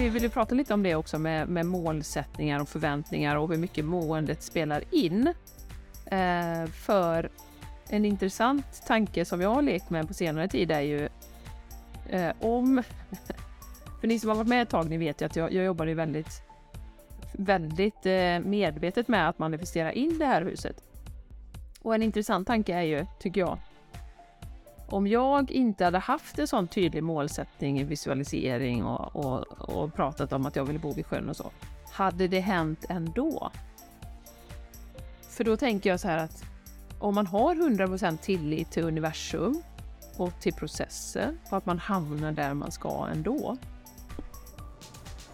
vi vill ju prata lite om det också med, med målsättningar och förväntningar och hur mycket måendet spelar in. Eh, för en intressant tanke som jag har lekt med på senare tid är ju eh, om... För ni som har varit med ett tag, ni vet ju att jag, jag jobbar ju väldigt, väldigt eh, medvetet med att manifestera in det här huset. Och en intressant tanke är ju, tycker jag, om jag inte hade haft en sån tydlig målsättning i visualisering och, och, och pratat om att jag ville bo vid sjön och så, hade det hänt ändå? För då tänker jag så här att om man har 100% tillit till universum och till processen och att man hamnar där man ska ändå.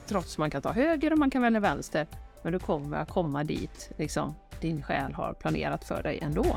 Trots att man kan ta höger och man kan välja vänster, men du kommer att komma dit liksom, din själ har planerat för dig ändå.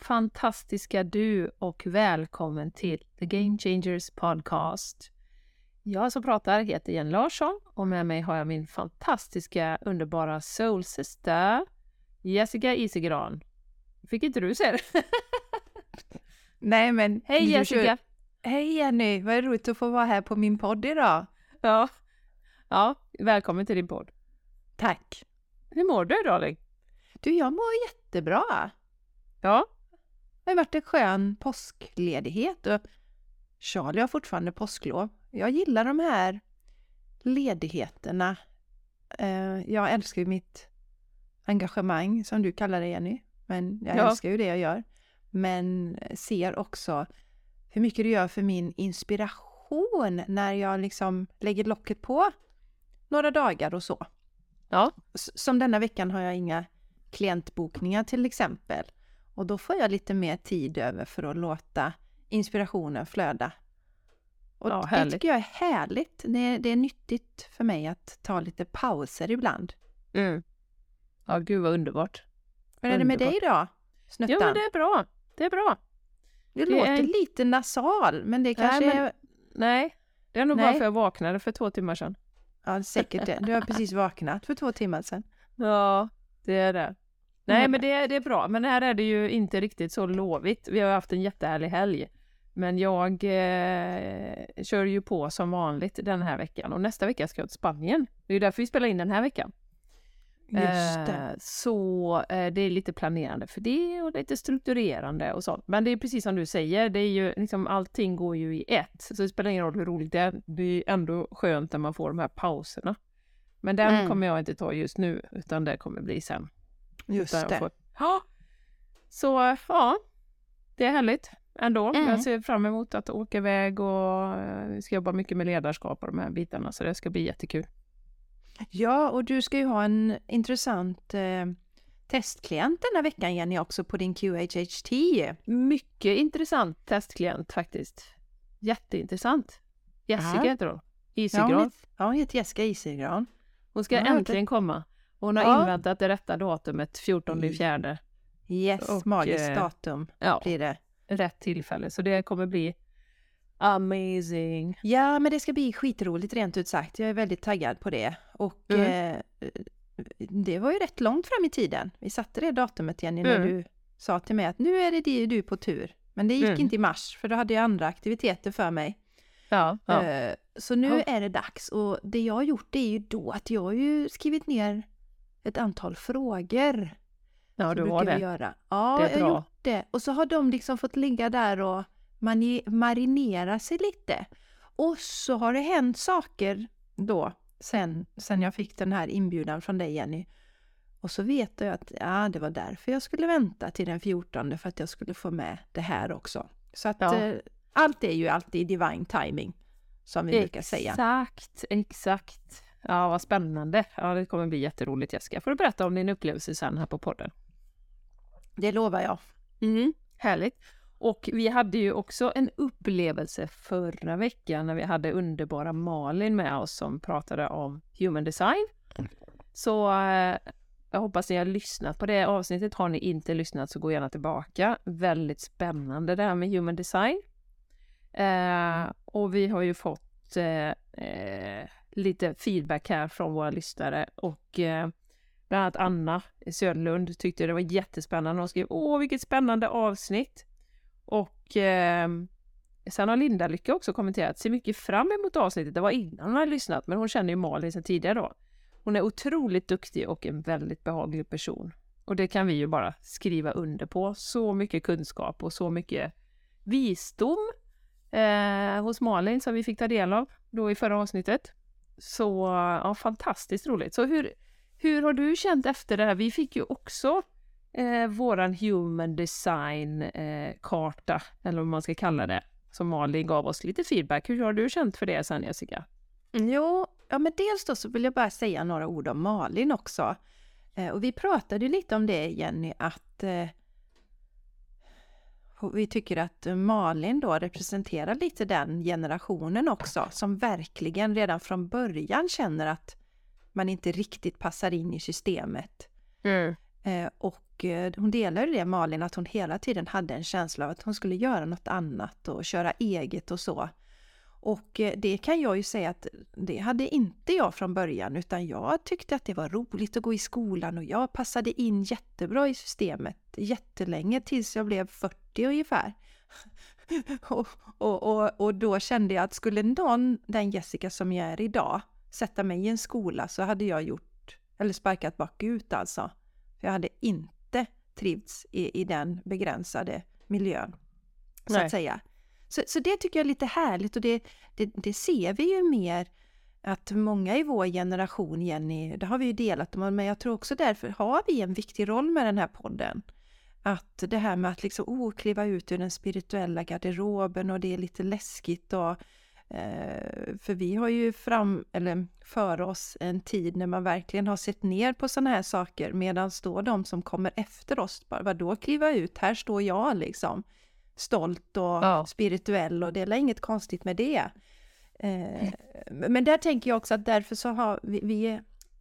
fantastiska du och välkommen till The Game Changers Podcast. Jag som pratar heter Jenny Larsson och med mig har jag min fantastiska underbara soul sister Jessica Isegran. Fick inte du se det? Nej men... Hej Jessica! Kör... Hej Jenny! Vad roligt att få vara här på min podd idag. Ja. Ja, välkommen till din podd. Tack! Hur mår du darling? Du, jag mår jättebra. Ja. Det har varit en skön påskledighet och Charlie har fortfarande påsklov. Jag gillar de här ledigheterna. Eh, jag älskar ju mitt engagemang som du kallar det Jenny. Men jag ja. älskar ju det jag gör. Men ser också hur mycket det gör för min inspiration när jag liksom lägger locket på några dagar och så. Ja. Som denna veckan har jag inga klientbokningar till exempel. Och då får jag lite mer tid över för att låta inspirationen flöda. Och ja, det tycker jag är härligt. Det är, det är nyttigt för mig att ta lite pauser ibland. Mm. Ja, gud vad underbart. Hur är det med dig då? Snuttan? Jo, men det är bra. Det är bra. Du det låter är... lite nasal, men det kanske nej, men... är... Nej, det är nog nej. bara för att jag vaknade för två timmar sedan. Ja, säkert det. Du har precis vaknat för två timmar sedan. Ja, det är det. Nej, men det, det är bra. Men här är det ju inte riktigt så lovigt. Vi har haft en jättehärlig helg. Men jag eh, kör ju på som vanligt den här veckan och nästa vecka ska jag till Spanien. Det är därför vi spelar in den här veckan. Just det. Eh, så eh, det är lite planerande för det och lite strukturerande och sånt. Men det är precis som du säger, det är ju liksom allting går ju i ett. Så det spelar ingen roll hur roligt det är. Det är ändå skönt när man får de här pauserna. Men den mm. kommer jag inte ta just nu, utan det kommer bli sen. Just det. Får... Ja. Så ja, det är härligt ändå. Mm. Jag ser fram emot att åka iväg och eh, vi ska jobba mycket med ledarskap och de här bitarna, så det ska bli jättekul. Ja, och du ska ju ha en intressant eh, testklient den här veckan Jenny också på din QHHT. Mycket intressant testklient faktiskt. Jätteintressant. Jessica Aha. heter hon. Isegran. Ja, hon heter Jessica Isegran. Hon ska ja, äntligen komma. Hon har ja. inväntat det rätta datumet, 14 fjärde. Yes, och, magiskt eh, datum ja, blir det. Rätt tillfälle, så det kommer bli amazing. Ja, men det ska bli skitroligt rent ut sagt. Jag är väldigt taggad på det. Och mm. eh, det var ju rätt långt fram i tiden. Vi satte det datumet Jenny mm. när du sa till mig att nu är det du på tur. Men det gick mm. inte i mars för då hade jag andra aktiviteter för mig. Ja, ja. Eh, så nu ja. är det dags och det jag har gjort är ju då att jag har ju skrivit ner ett antal frågor. Ja, du har det. Göra. Ja, det är jag har gjort det. Och så har de liksom fått ligga där och marinera sig lite. Och så har det hänt saker då sen, sen jag fick den här inbjudan från dig Jenny. Och så vet jag att ja, det var därför jag skulle vänta till den 14 för att jag skulle få med det här också. Så att Ja. eh, allt är ju alltid divine timing som vi brukar säga. Exakt, exakt. Ja, vad spännande. Ja, det kommer bli jätteroligt Jessica. Får du berätta om din upplevelse sen här på podden. Det lovar jag. Mm, härligt. Och vi hade ju också en upplevelse förra veckan när vi hade underbara Malin med oss som pratade om human design. Så eh, jag hoppas ni har lyssnat på det avsnittet. Har ni inte lyssnat så gå gärna tillbaka. Väldigt spännande det här med human design. Eh, och vi har ju fått eh, eh, lite feedback här från våra lyssnare och eh, bland annat Anna Söderlund tyckte det var jättespännande. Hon skrev Åh, vilket spännande avsnitt! Och eh, sen har Linda Lycka också kommenterat, ser mycket fram emot avsnittet. Det var innan hon hade lyssnat, men hon känner ju Malin sedan tidigare då. Hon är otroligt duktig och en väldigt behaglig person. Och det kan vi ju bara skriva under på. Så mycket kunskap och så mycket visdom eh, hos Malin som vi fick ta del av då i förra avsnittet. Så ja, fantastiskt roligt. Så hur, hur har du känt efter det här? Vi fick ju också eh, våran human design eh, karta, eller vad man ska kalla det, som Malin gav oss lite feedback. Hur har du känt för det sen Jessica? Jo, ja men dels då så vill jag bara säga några ord om Malin också. Eh, och vi pratade ju lite om det Jenny, att eh, vi tycker att Malin då representerar lite den generationen också som verkligen redan från början känner att man inte riktigt passar in i systemet. Eh, och eh, hon delar ju det Malin, att hon hela tiden hade en känsla av att hon skulle göra något annat och köra eget och så. Och eh, det kan jag ju säga att det hade inte jag från början utan jag tyckte att det var roligt att gå i skolan och jag passade in jättebra i systemet jättelänge tills jag blev 40 ungefär. och, och, och, och då kände jag att skulle någon, den Jessica som jag är idag, sätta mig i en skola så hade jag gjort, eller sparkat bakut alltså. För jag hade inte trivts i, i den begränsade miljön. Så Nej. att säga. Så, så det tycker jag är lite härligt och det, det, det ser vi ju mer att många i vår generation, Jenny, det har vi ju delat om, men jag tror också därför har vi en viktig roll med den här podden. Att det här med att liksom, oh, kliva ut ur den spirituella garderoben och det är lite läskigt och eh, för vi har ju fram, eller för oss en tid när man verkligen har sett ner på sådana här saker medan då de som kommer efter oss bara, vadå kliva ut, här står jag liksom stolt och Ja. spirituell och det är inget konstigt med det. Eh, men där tänker jag också att därför så har vi, vi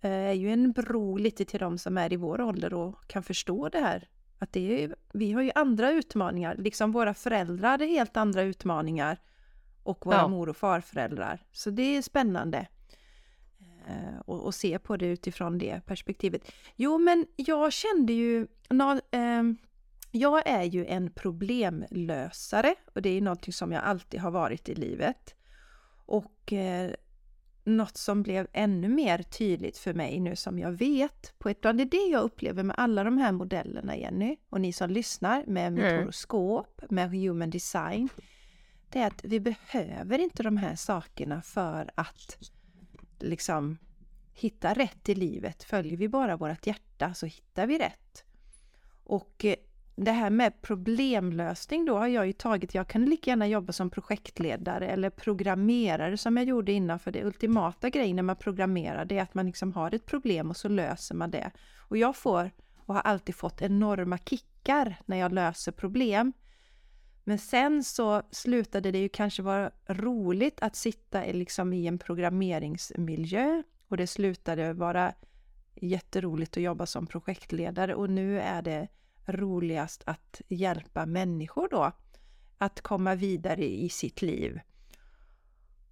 eh, är ju en bro lite till de som är i vår ålder och kan förstå det här. Att det är, ju- vi har ju andra utmaningar, liksom våra föräldrar hade helt andra utmaningar och våra Ja. mor och farföräldrar. Så det är spännande eh, och, och se på det utifrån det perspektivet. Jo, men jag kände ju, nå- ehm, jag är ju en problemlösare och det är någonting som jag alltid har varit i livet. Och eh, något som blev ännu mer tydligt för mig nu som jag vet på ett plan, det är det jag upplever med alla de här modellerna Jenny och ni som lyssnar med mitt Mm. horoskop, med human design. Det är att vi behöver inte de här sakerna för att liksom hitta rätt i livet. Följer vi bara vårt hjärta så hittar vi rätt. Och eh, det här med problemlösning då har jag ju tagit, jag kan lika gärna jobba som projektledare eller programmerare som jag gjorde innan för det ultimata grejen när man programmerar det är att man liksom har ett problem och så löser man det. Och jag får och har alltid fått enorma kickar när jag löser problem. Men sen så slutade det ju kanske vara roligt att sitta liksom i en programmeringsmiljö och det slutade vara jätteroligt att jobba som projektledare och nu är det roligast att hjälpa människor då att komma vidare i sitt liv.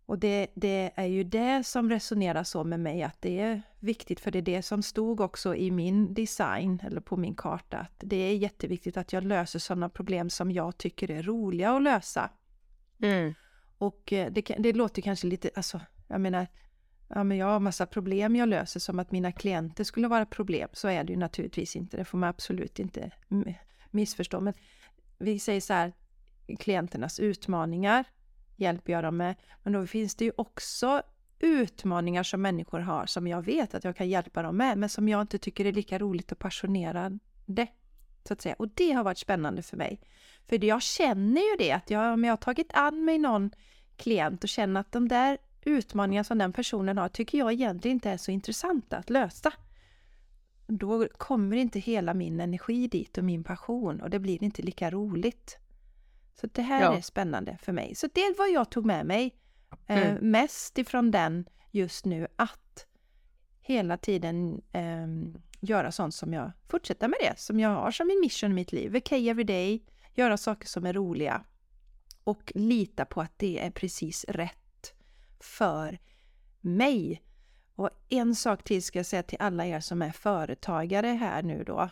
Och det, det är ju det som resonerar så med mig att det är viktigt för det är det som stod också i min design eller på min karta att det är jätteviktigt att jag löser sådana problem som jag tycker är roliga att lösa. Mm. Och eh, det, det låter kanske lite, alltså jag menar, ja men jag har massa problem jag löser som att mina klienter skulle vara problem. Så är det ju naturligtvis inte, det får man absolut inte missförstå. Men vi säger så här, klienternas utmaningar hjälper jag dem med. Men då finns det ju också utmaningar som människor har som jag vet att jag kan hjälpa dem med men som jag inte tycker är lika roligt och passionerande. Så att säga. Och det har varit spännande för mig. För jag känner ju det att jag, om jag har tagit an mig någon klient och känner att de där utmaningar som den personen har tycker jag egentligen inte är så intressanta att lösa. Då kommer inte hela min energi dit och min passion och det blir inte lika roligt. Så det här ja. är spännande för mig. Så det är vad jag tog med mig eh, mm. mest ifrån den just nu att hela tiden eh, göra sånt som jag fortsätter med det som jag har som min mission i mitt liv. VK every day, göra saker som är roliga och lita på att det är precis rätt för mig. Och en sak till ska jag säga till alla er som är företagare här nu då,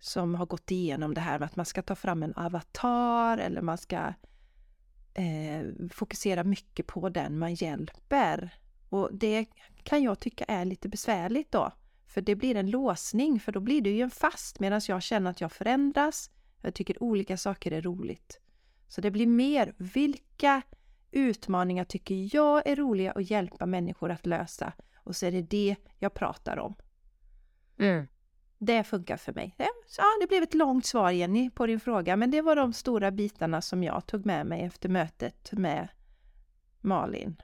som har gått igenom det här med att man ska ta fram en avatar eller man ska eh, fokusera mycket på den man hjälper. Och det kan jag tycka är lite besvärligt då. För det blir en låsning, för då blir det ju en fast medan jag känner att jag förändras. Jag tycker olika saker är roligt. Så det blir mer, vilka utmaningar tycker jag är roliga att hjälpa människor att lösa? Och så är det det jag pratar om. Mm. Det funkar för mig. Ja, det blev ett långt svar Jenny på din fråga, men det var de stora bitarna som jag tog med mig efter mötet med Malin.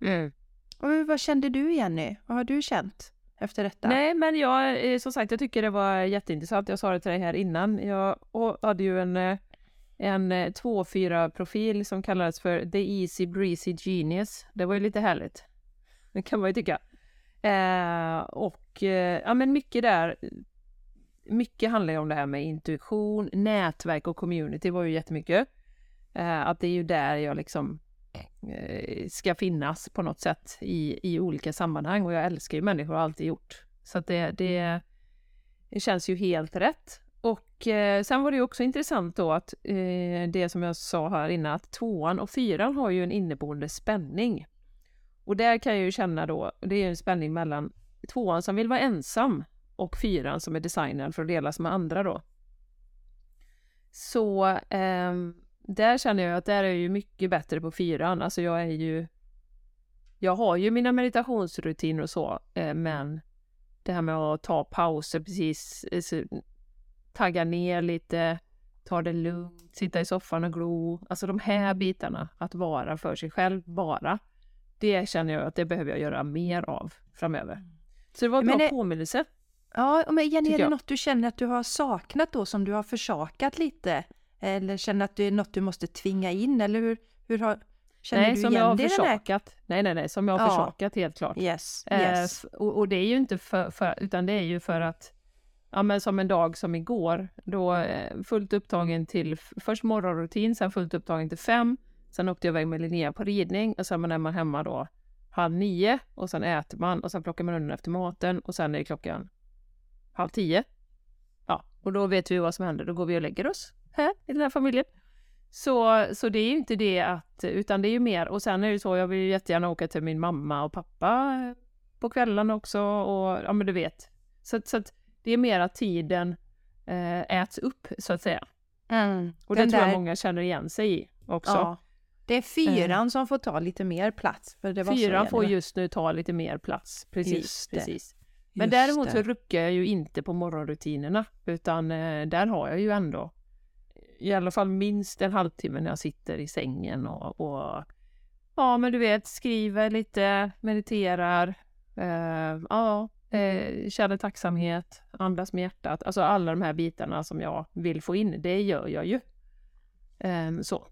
Mm. Och vad kände du Jenny? Vad har du känt efter detta? Nej, men jag, eh, som sagt, jag tycker det var jätteintressant. Jag sa det till dig här innan. Jag hade ju en eh, en 2-4 eh, profil som kallades för The Easy Breezy Genius. Det var ju lite härligt. Det kan man ju tycka. Eh, och eh, ja men mycket där, mycket handlar ju om det här med intuition, nätverk och community var ju jättemycket. Eh, att det är ju där jag liksom eh, ska finnas på något sätt i, i olika sammanhang och jag älskar ju människor och har alltid gjort. Så att det, det, det känns ju helt rätt. Och eh, sen var det också intressant då att eh, det som jag sa här innan, att tvåan och fyran har ju en inneboende spänning. Och där kan jag ju känna då, det är en spänning mellan tvåan som vill vara ensam och fyran som är designad för att delas med andra då. Så eh, där känner jag att där är jag ju mycket bättre på fyran, alltså jag är ju jag har ju mina meditationsrutiner och så, eh, men det här med att ta pauser precis eh, tagga ner lite, ta det lugnt, sitta i soffan och glo. Alltså de här bitarna, att vara för sig själv bara. Det känner jag att det behöver jag göra mer av framöver. Så det var en bra det... påminnelse. Ja, men Jenny, är det något du känner att du har saknat då som du har försakat lite? Eller känner att det är något du måste tvinga in eller hur, hur har, känner nej, du som igen jag har det försakat. Nej, nej, nej, som jag har ja. försakat helt klart. Yes, yes. Eh, och, och, det är ju inte för, för, utan det är ju för att ja men som en dag som igår, då eh, fullt upptagen till först morgonrutin, sen fullt upptagen till fem. Sen åkte jag iväg med Linnea på ridning och sen är man hemma då halv nio och sen äter man och sen plockar man undan efter maten och sen är det klockan halv tio. Ja, och då vet vi vad som händer. Då går vi och lägger oss här i den här familjen. Så, så det är ju inte det att, utan det är ju mer, och sen är det så, jag vill ju jättegärna åka till min mamma och pappa på kvällen också och ja men du vet. Så, så att det är mer att tiden eh, äts upp så att säga. Mm, och det tror jag många känner igen sig i också. Ja, det är fyran mm. som får ta lite mer plats. För det var fyran får just nu ta lite mer plats, precis. precis. Men däremot så ruckar jag ju inte på morgonrutinerna, utan eh, där har jag ju ändå i alla fall minst en halvtimme när jag sitter i sängen och, och ja, men du vet, skriver lite, mediterar, eh, ja, Eh, känner tacksamhet, andas med hjärtat. Alltså alla de här bitarna som jag vill få in, det gör jag ju. Eh, så.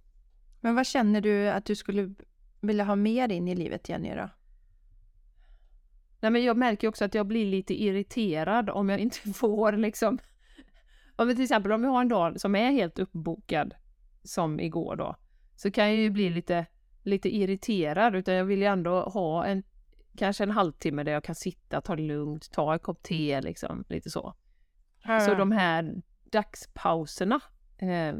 Men vad känner du att du skulle vilja ha mer in i livet, Jenny? Då? Nej, men jag märker också att jag blir lite irriterad om jag inte får liksom... Om till exempel om jag har en dag som är helt uppbokad, som igår då, så kan jag ju bli lite, lite irriterad, utan jag vill ju ändå ha en kanske en halvtimme där jag kan sitta, ta det lugnt, ta en kopp te liksom, lite så. Mm. Så de här dagspauserna eh,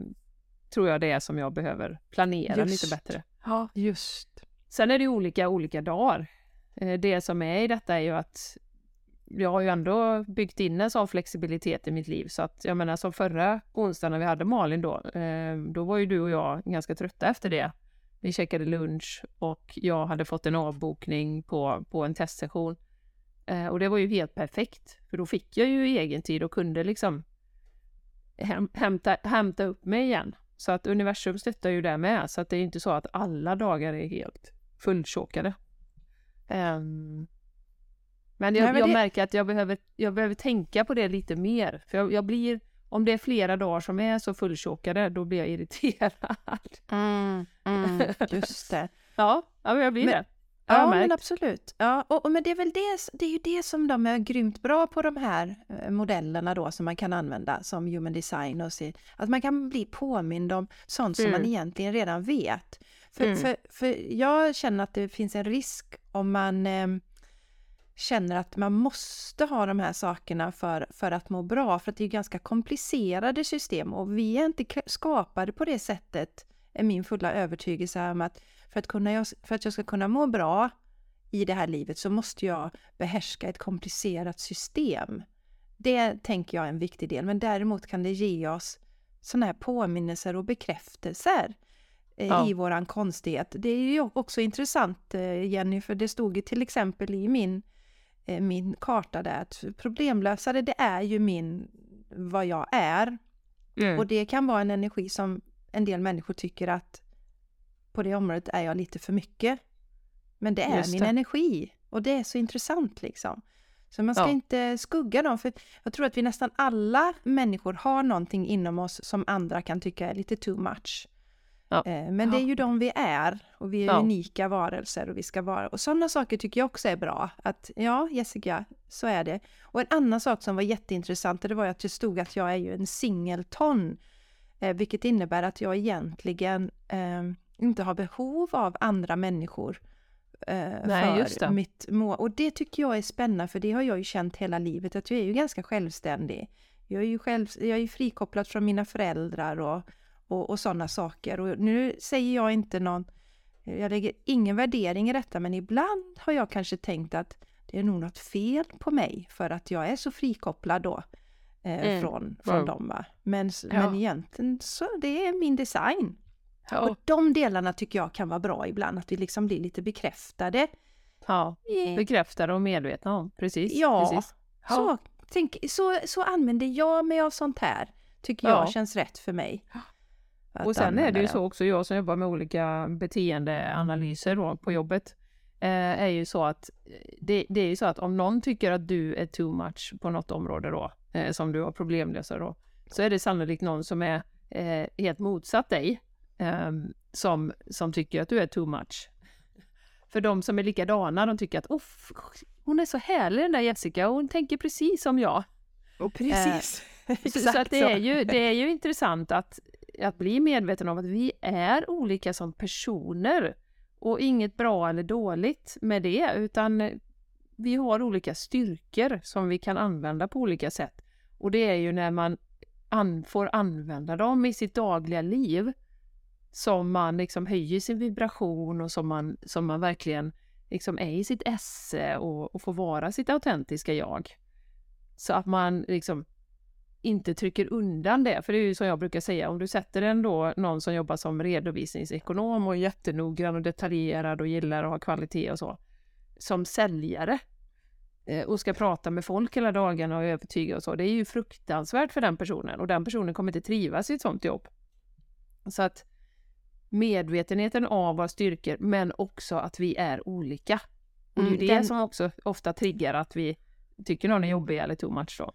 tror jag det är som jag behöver planera just. lite bättre. Ja, just. Sen är det olika olika dagar. Eh, det som är i detta är ju att jag har ju ändå byggt in en sån flexibilitet i mitt liv så att jag menar som förra onsdagen när vi hade Malin då, eh, då var ju du och jag ganska trötta efter det. Vi käkade lunch och jag hade fått en avbokning på, på en testsession. Eh, och det var ju helt perfekt, för då fick jag ju egen tid och kunde liksom häm, hämta, hämta upp mig igen. Så att universum stöttar ju det med, så att det är inte så att alla dagar är helt fulltjockade. Um, men jag, jag märker att jag behöver, jag behöver tänka på det lite mer, för jag, jag blir om det är flera dagar som är så fulltjockade, då blir jag irriterad. Mm, mm, just det. ja, ja, jag blir men, det. Ja, men absolut. Ja, och, och, men det är väl det, det är ju det som de är grymt bra på de här eh, modellerna då som man kan använda som human design och se, att man kan bli påmind om sånt som mm. man egentligen redan vet. För, mm. för, för jag känner att det finns en risk om man eh, känner att man måste ha de här sakerna för, för att må bra, för att det är ganska komplicerade system och vi är inte skapade på det sättet, är min fulla övertygelse om att för att, kunna, för att jag ska kunna må bra i det här livet så måste jag behärska ett komplicerat system. Det tänker jag är en viktig del, men däremot kan det ge oss sådana här påminnelser och bekräftelser eh, ja. i våran konstighet. Det är ju också intressant eh, Jenny, för det stod ju till exempel i min min karta där. Att problemlösare, det är ju min, vad jag är. Mm. Och det kan vara en energi som en del människor tycker att på det området är jag lite för mycket. Men det är Just min det. energi och det är så intressant liksom. Så man ska ja. inte skugga dem, för jag tror att vi nästan alla människor har någonting inom oss som andra kan tycka är lite too much. Ja. Eh, men det är ju de vi är och vi är ja. unika varelser och vi ska vara. Och sådana saker tycker jag också är bra. Att ja, Jessica, så är det. Och en annan sak som var jätteintressant, det var att det stod att jag är ju en singelton. Eh, vilket innebär att jag egentligen eh, inte har behov av andra människor. Eh, Nej, för mitt mål. Och det tycker jag är spännande, för det har jag ju känt hela livet, att jag är ju ganska självständig. Jag är ju själv, jag är frikopplad från mina föräldrar och och, och sådana saker. Och nu säger jag inte någon, jag lägger ingen värdering i detta, men ibland har jag kanske tänkt att det är nog något fel på mig för att jag är så frikopplad då eh, mm. från, från mm. dem. Va? Men, ja. men egentligen så det är min design. Ja. Och de delarna tycker jag kan vara bra ibland, att vi liksom blir lite bekräftade. Ja, bekräftade och medvetna om, precis. Ja, precis. ja. Så, tänk, så, så använder jag mig av sånt här, tycker jag känns rätt för mig. Och sen är det ju så också, jag som jobbar med olika beteendeanalyser då på jobbet, eh, är ju så att det, det, är ju så att om någon tycker att du är too much på något område då, eh, som du har problemlösa då, så är det sannolikt någon som är eh, helt motsatt dig, eh, som, som tycker att du är too much. För de som är likadana, de tycker att hon är så härlig den där Jessica, hon tänker precis som jag. Och precis. Eh, så, så, att det, är ju, det är ju intressant att att bli medveten om att vi är olika som personer. Och inget bra eller dåligt med det, utan vi har olika styrkor som vi kan använda på olika sätt. Och det är ju när man an får använda dem i sitt dagliga liv som man liksom höjer sin vibration och som man, som man verkligen liksom är i sitt esse och, och får vara sitt autentiska jag. Så att man liksom inte trycker undan det. För det är ju som jag brukar säga, om du sätter en då någon som jobbar som redovisningsekonom och är jättenoggrann och detaljerad och gillar att ha kvalitet och så, som säljare eh, och ska prata med folk hela dagarna och övertyga och så, det är ju fruktansvärt för den personen och den personen kommer inte trivas i ett sånt jobb. Så att medvetenheten av våra styrkor, men också att vi är olika. Och det är ju mm, det den... som också ofta triggar att vi tycker någon är jobbig eller too much då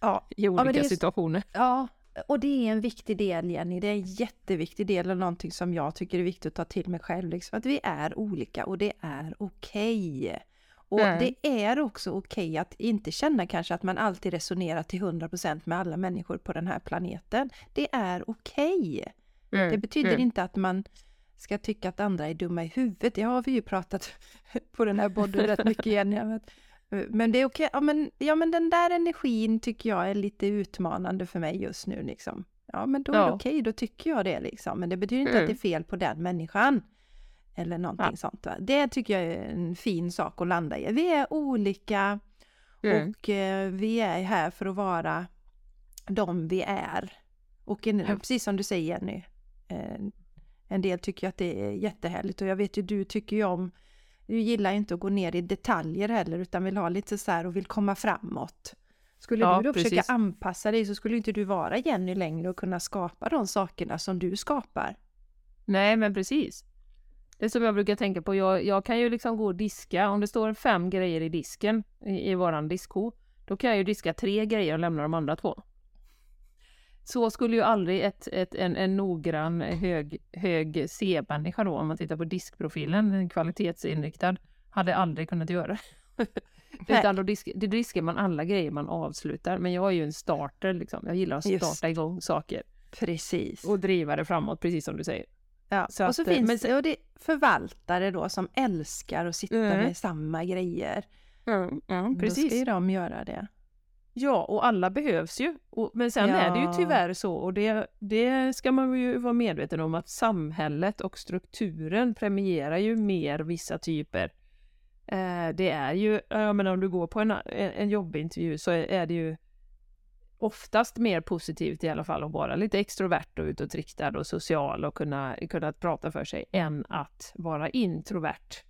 ja, i olika ja, situationer. Ja, och det är en viktig del Jenny, det är en jätteviktig del och någonting som jag tycker är viktigt att ta till mig själv. Liksom, att vi är olika och det är okej. Okay. Och mm. det är också okej okay att inte känna kanske att man alltid resonerar till 100% med alla människor på den här planeten. Det är okej. Okay. Mm. Det betyder mm. inte att man ska tycka att andra är dumma i huvudet. Det har vi ju pratat på den här podden rätt mycket Jenny. Men det är okej, ja men, ja men den där energin tycker jag är lite utmanande för mig just nu liksom. Ja men då är det okej, då tycker jag det liksom. Men det betyder inte mm. att det är fel på den människan. Eller någonting ja. sånt. Va? Det tycker jag är en fin sak att landa i. Vi är olika mm. och eh, vi är här för att vara de vi är. Och en, precis som du säger Jenny, eh, En del tycker att det är jättehärligt och jag vet ju du tycker ju om du gillar ju inte att gå ner i detaljer heller utan vill ha lite så här och vill komma framåt. Skulle Ja, du då precis. försöka anpassa dig så skulle inte du vara Jenny längre och kunna skapa de sakerna som du skapar. Nej, men precis. Det är som jag brukar tänka på. Jag, jag kan ju liksom gå och diska. Om det står fem grejer i disken i, i våran diskho, då kan jag ju diska tre grejer och lämna de andra två. Så skulle ju aldrig ett, ett, en, en noggrann, hög, hög C-människa då, om man tittar på diskprofilen, en kvalitetsinriktad, hade aldrig kunnat göra. Utan då, disk, då diskar man alla grejer man avslutar. Men jag är ju en starter liksom. Jag gillar att Just. starta igång saker Precis. och driva det framåt, precis som du säger. Ja, Så och så att, finns men det och det förvaltare då som älskar att sitta Mm. med samma grejer. Mm, mm, Då ska ju de göra det. Ja, och alla behövs ju. Och, men sen är det ju Ja. tyvärr så, och det, det ska man ju vara medveten om, att samhället och strukturen premierar ju mer vissa typer. Eh, det är ju, jag menar om du går på en, en, en jobbintervju så är, är det ju oftast mer positivt i alla fall att vara lite extrovert och utåtriktad och social och kunna, kunna prata för sig än att vara introvert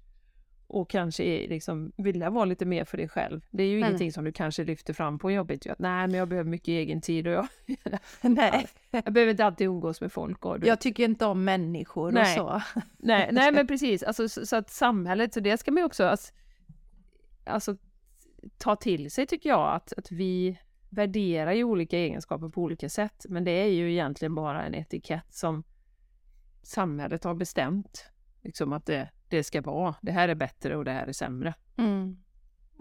och kanske liksom vilja vara lite mer för dig själv. Det är ju Nej. ingenting som du kanske lyfter fram på jobbet. Att, nej, men jag behöver mycket egen tid och jag, Nej, jag behöver inte alltid umgås med folk. Och, du jag tycker inte om människor och Nej. så. Nej, nej men precis, alltså, så, så att samhället, så det ska man ju också alltså, alltså, ta till sig tycker jag, att, att vi värderar ju olika egenskaper på olika sätt, men det är ju egentligen bara en etikett som samhället har bestämt, liksom att det, det ska vara, det här är bättre och det här är sämre. Mm.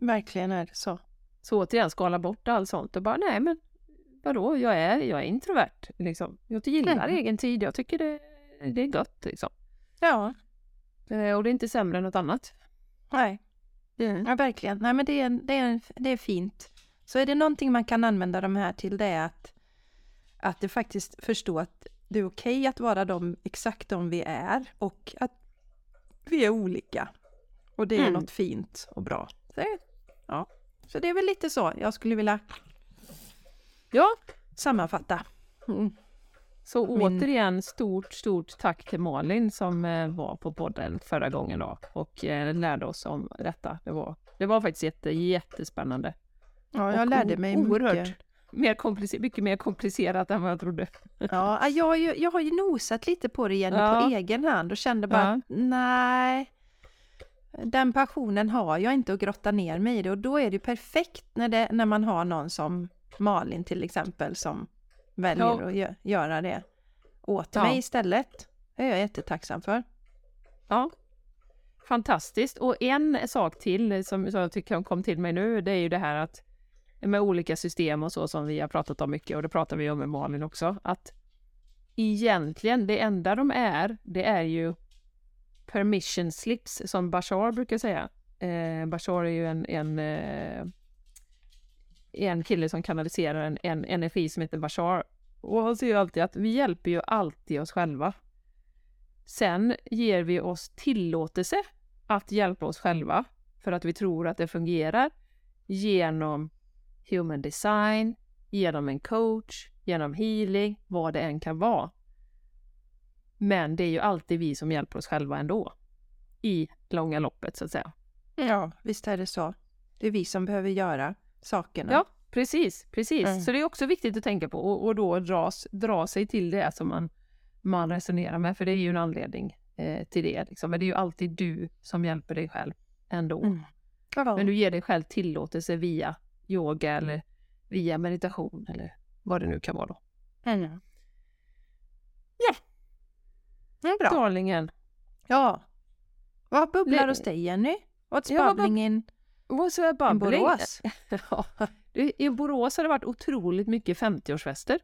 Verkligen är det så. Så återigen, skala bort allt sånt och bara, nej men vadå, jag är, jag är introvert, liksom. Jag gillar Mm. egen tid, jag tycker det, det är gott, liksom. Ja, Eh, Och det är inte sämre än något annat. nej. Ja, verkligen. Nej, men det är, det, är, det är fint. Så är det någonting man kan använda de här till det är att, att det faktiskt förstå att det är okej att vara de, exakt de vi är och att vi är olika. Och det är Mm. något fint och bra. Så, ja. så det är väl lite så jag skulle vilja Ja, sammanfatta. Mm. så återigen stort, stort tack till Malin som eh, var på podden förra gången då och eh, lärde oss om detta. Det var, det var faktiskt jätte, jättespännande. Ja, jag Och lärde mig oerhört. mycket. Mer komplicerat, mycket mer komplicerat än vad jag trodde. Ja, jag, har ju, jag har ju nosat lite på det Jenny Ja. på egen hand och kände bara Ja. att nej, den passionen har jag inte att grotta ner mig i det och då är det perfekt när, det, när man har någon som Malin till exempel som väljer Ja. att gö- göra det åt Ja. mig istället. Det är jag jättetacksam för. Ja. Fantastiskt. Och en sak till som, som jag tycker kom till mig nu, det är ju det här att med olika system och så som vi har pratat om mycket och det pratar vi om med Malin också, att egentligen det enda de är, det är ju permission slips som Bashar brukar säga. Eh, Bashar är ju en, en, eh, en kille som kanaliserar en, en energi som heter Bashar. Och han säger ju alltid att vi hjälper ju alltid oss själva. Sen ger vi oss tillåtelse att hjälpa oss själva för att vi tror att det fungerar genom human design, genom en coach, genom healing, vad det än kan vara. Men det är ju alltid vi som hjälper oss själva ändå. I långa loppet så att säga. Ja, visst är det så. Det är vi som behöver göra sakerna. Ja, precis, precis. Mm. Så det är också viktigt att tänka på och, och då dras, dra sig till det som man, man resonerar med, för det är ju en anledning eh, till det. Liksom. Men det är ju alltid du som hjälper dig själv ändå. Mm. Men du ger dig själv tillåtelse via yoga eller via meditation eller vad det nu kan vara då. Mm. Ja. Mm, bra. Darlingen, Ja. Vad bubblar hos dig Jenny? What's Ja, vad bubbling in, vad så är in bubbling? Borås? Ja, du, I Borås har det varit otroligt mycket 50-årsfester.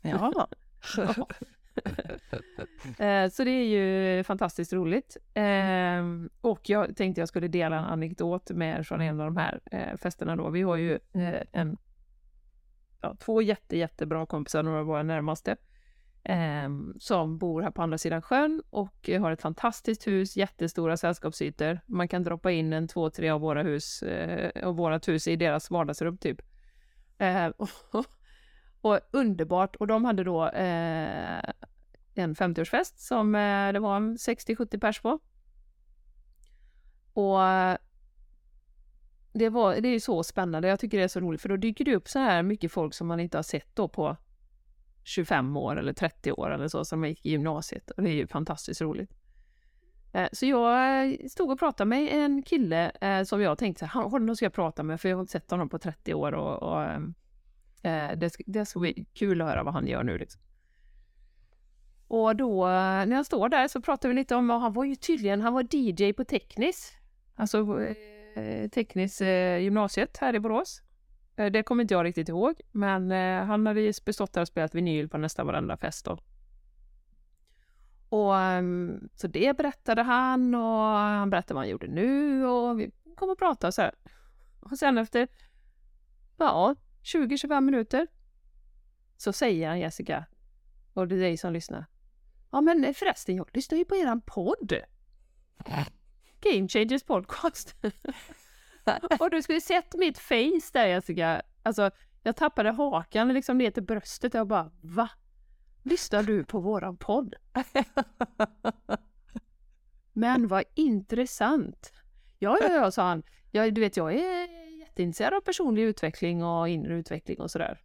Ja. Eh, Eh, så det är ju fantastiskt roligt. Ehm, och jag tänkte jag skulle dela en anekdot med er från en av de här eh, festerna då. Vi har ju eh, en, ja, två jätte, jättebra kompisar, några av våra närmaste, ehm, som bor här på andra sidan sjön och har ett fantastiskt hus, jättestora sällskapsytor. Man kan droppa in en två, tre av våra hus, och av vårat hus i deras vardagsrum typ. Ehm, Och, underbart. Och de hade då eh, en 50-årsfest som eh, det var en 60-70 pers på. Och det, var, det är så spännande, jag tycker det är så roligt för då dyker det upp så här mycket folk som man inte har sett då på 25 år eller 30 år eller så som gick i gymnasiet och det är ju fantastiskt roligt. Eh, så jag eh, stod och pratade med en kille eh, som jag tänkte, honom ska jag prata med för jag har inte sett honom på 30 år och, och ehm, Eh, det, det ska bli kul att höra vad han gör nu. Liksom. Och då eh, när jag står där så pratar vi lite om, han var ju tydligen, han var DJ på Teknis, alltså eh, Teknis gymnasiet här i Borås. Det kommer inte jag riktigt ihåg, men han hade bestått där och spelat vinyl på nästan varenda fest då. Och ehm, så det berättade han och han berättade vad han gjorde nu och vi kom och pratade så här. Och sen efter, ja, 20-25 minuter så säger Jessica, och det är dig som lyssnar. Ja men förresten, jag lyssnar ju på eran podd. Game Changers Podcast. och du skulle sett mitt face där Jessica. Alltså, jag tappade hakan liksom ner till bröstet. Jag bara, va? Lyssnar du på våran podd? Men vad intressant! Ja, ja, ja, sa han. Ja, du vet, jag är jätteintresserad av personlig utveckling och inre utveckling och sådär.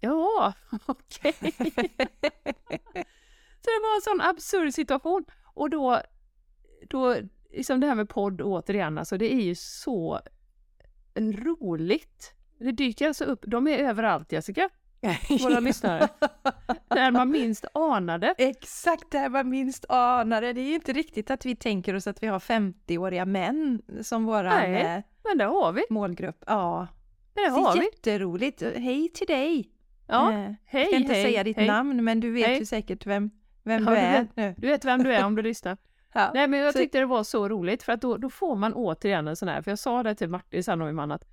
Ja, okej. Okay. Så det var en sån absurd situation. Och då, då, liksom det här med podd återigen, alltså det är ju så roligt. Det dyker alltså upp, de är överallt Jessica våra lyssnare. Där man minst anade. Exakt där man minst anade. Det är ju inte riktigt att vi tänker oss att vi har 50-åriga män som våran Nej, eh, men det har vi. målgrupp. Ja, det har vi. Jätteroligt. Hej till dig! Ja, eh, hej, Jag ska inte hej, säga ditt hej. namn, men du vet hej. ju säkert vem, vem Ja, du du är vet- nu. Du vet vem du är om du lyssnar. Ja. Nej men jag Så- tyckte det var så roligt för att då, då får man återigen en sån här, för jag sa det till Martin sen och min man att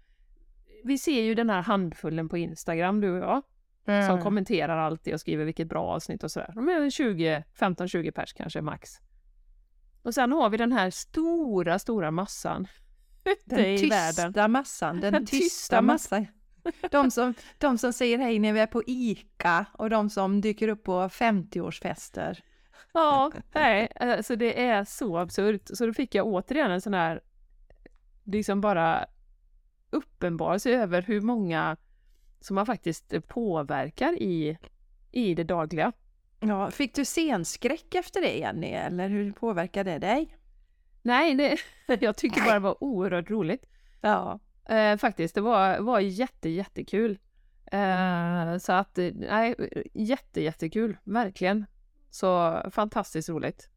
vi ser ju den här handfullen på Instagram du och jag, som Mm. kommenterar alltid och skriver vilket bra avsnitt och sådär. De är 20, 15-20 pers kanske max. Och sen har vi den här stora, stora massan ute Den i världen. tysta massan, den, Den tysta, tysta massan. De som, de som säger hej när vi är på ICA och de som dyker upp på 50-årsfester. Ja, nej, alltså det är så absurt. Så då fick jag återigen en sån här, liksom bara uppenbarelse över hur många som man faktiskt påverkar i, i det dagliga. Ja, fick du scenskräck efter det Jenny, eller hur påverkar det dig? Nej, det, jag tyckte bara det var oerhört roligt. Ja, Eh, faktiskt, det var, var jätte, jättekul. Eh, så att, eh, nej, jätte, jättekul, verkligen. Så fantastiskt roligt.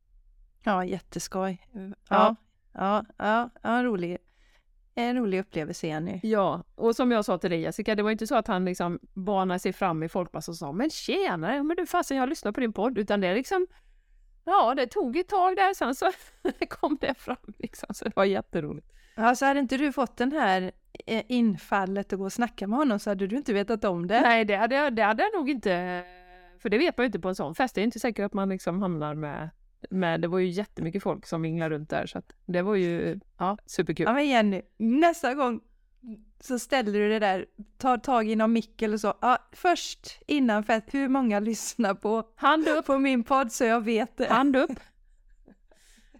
ja jätteskoj. Ja, Ja. ja, ja, ja rolig, en rolig upplevelse Jenny. Ja, och som jag sa till dig Jessica, det var inte så att han liksom banade sig fram i folkmassor och sa men tjena, men du fasen jag lyssnar på din podd, utan det är liksom Ja, det tog ett tag där sen så kom det fram liksom, så det var jätteroligt. Ja, så hade inte du fått den här eh, infallet att gå och snacka med honom så hade du inte vetat om det. Nej, det hade, jag- det hade jag nog inte, för det vet man ju inte på en sån fest, det är inte säkert att man liksom hamnar med, med det var ju jättemycket folk som vinglade runt där så att det var ju, ja, superkul. Ja men Jenny, nästa gång så ställer du det där, tar tag i någon mick eller så. Ja, först innan fest, hur många lyssnar på, Hand upp, på min podd så jag vet det. hand upp.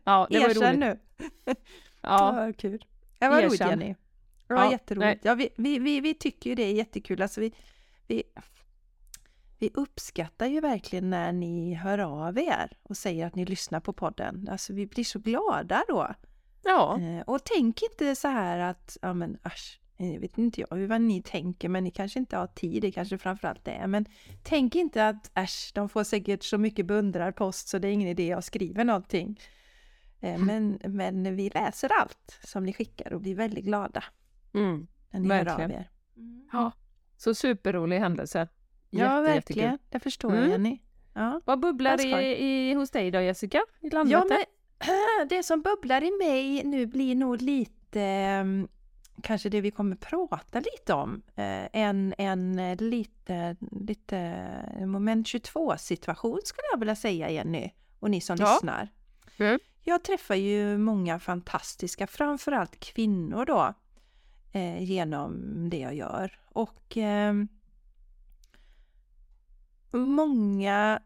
Ja, det var Erkänn roligt. nu. Ja, Ja, kul. Det var roligt. Jenny. Det var Ja, nej. jätteroligt. Ja, vi, vi, vi, vi tycker ju det är jättekul. Alltså vi, vi, vi uppskattar ju verkligen när ni hör av er och säger att ni lyssnar på podden. Alltså vi blir så glada då. ja. Eh, Och tänk inte så här att, ja men asch, jag vet inte jag hur vad ni tänker men ni kanske inte har tid, det kanske framförallt det är. Men tänk inte att äsch, de får säkert så mycket beundrarpost så det är ingen idé att skriva någonting. Eh, Men, men vi läser allt som ni skickar och blir väldigt glada Mm. när ni hör av Verkligen. er. Ja, så superrolig händelse. Ja, verkligen. jättekul. Det förstår jag Mm. Jenny. Ja. Vad bubblar i, i hos dig då Jessica? I Ja, Landvetter? men det som bubblar i mig nu blir nog lite ehm, kanske det vi kommer prata lite om. Eh, en, en eh, lite, lite moment 22 situation skulle jag vilja säga Jenny och ni som Ja. lyssnar. Mm. Jag träffar ju många fantastiska, framförallt kvinnor då, eh, genom det jag gör. Och ehm, många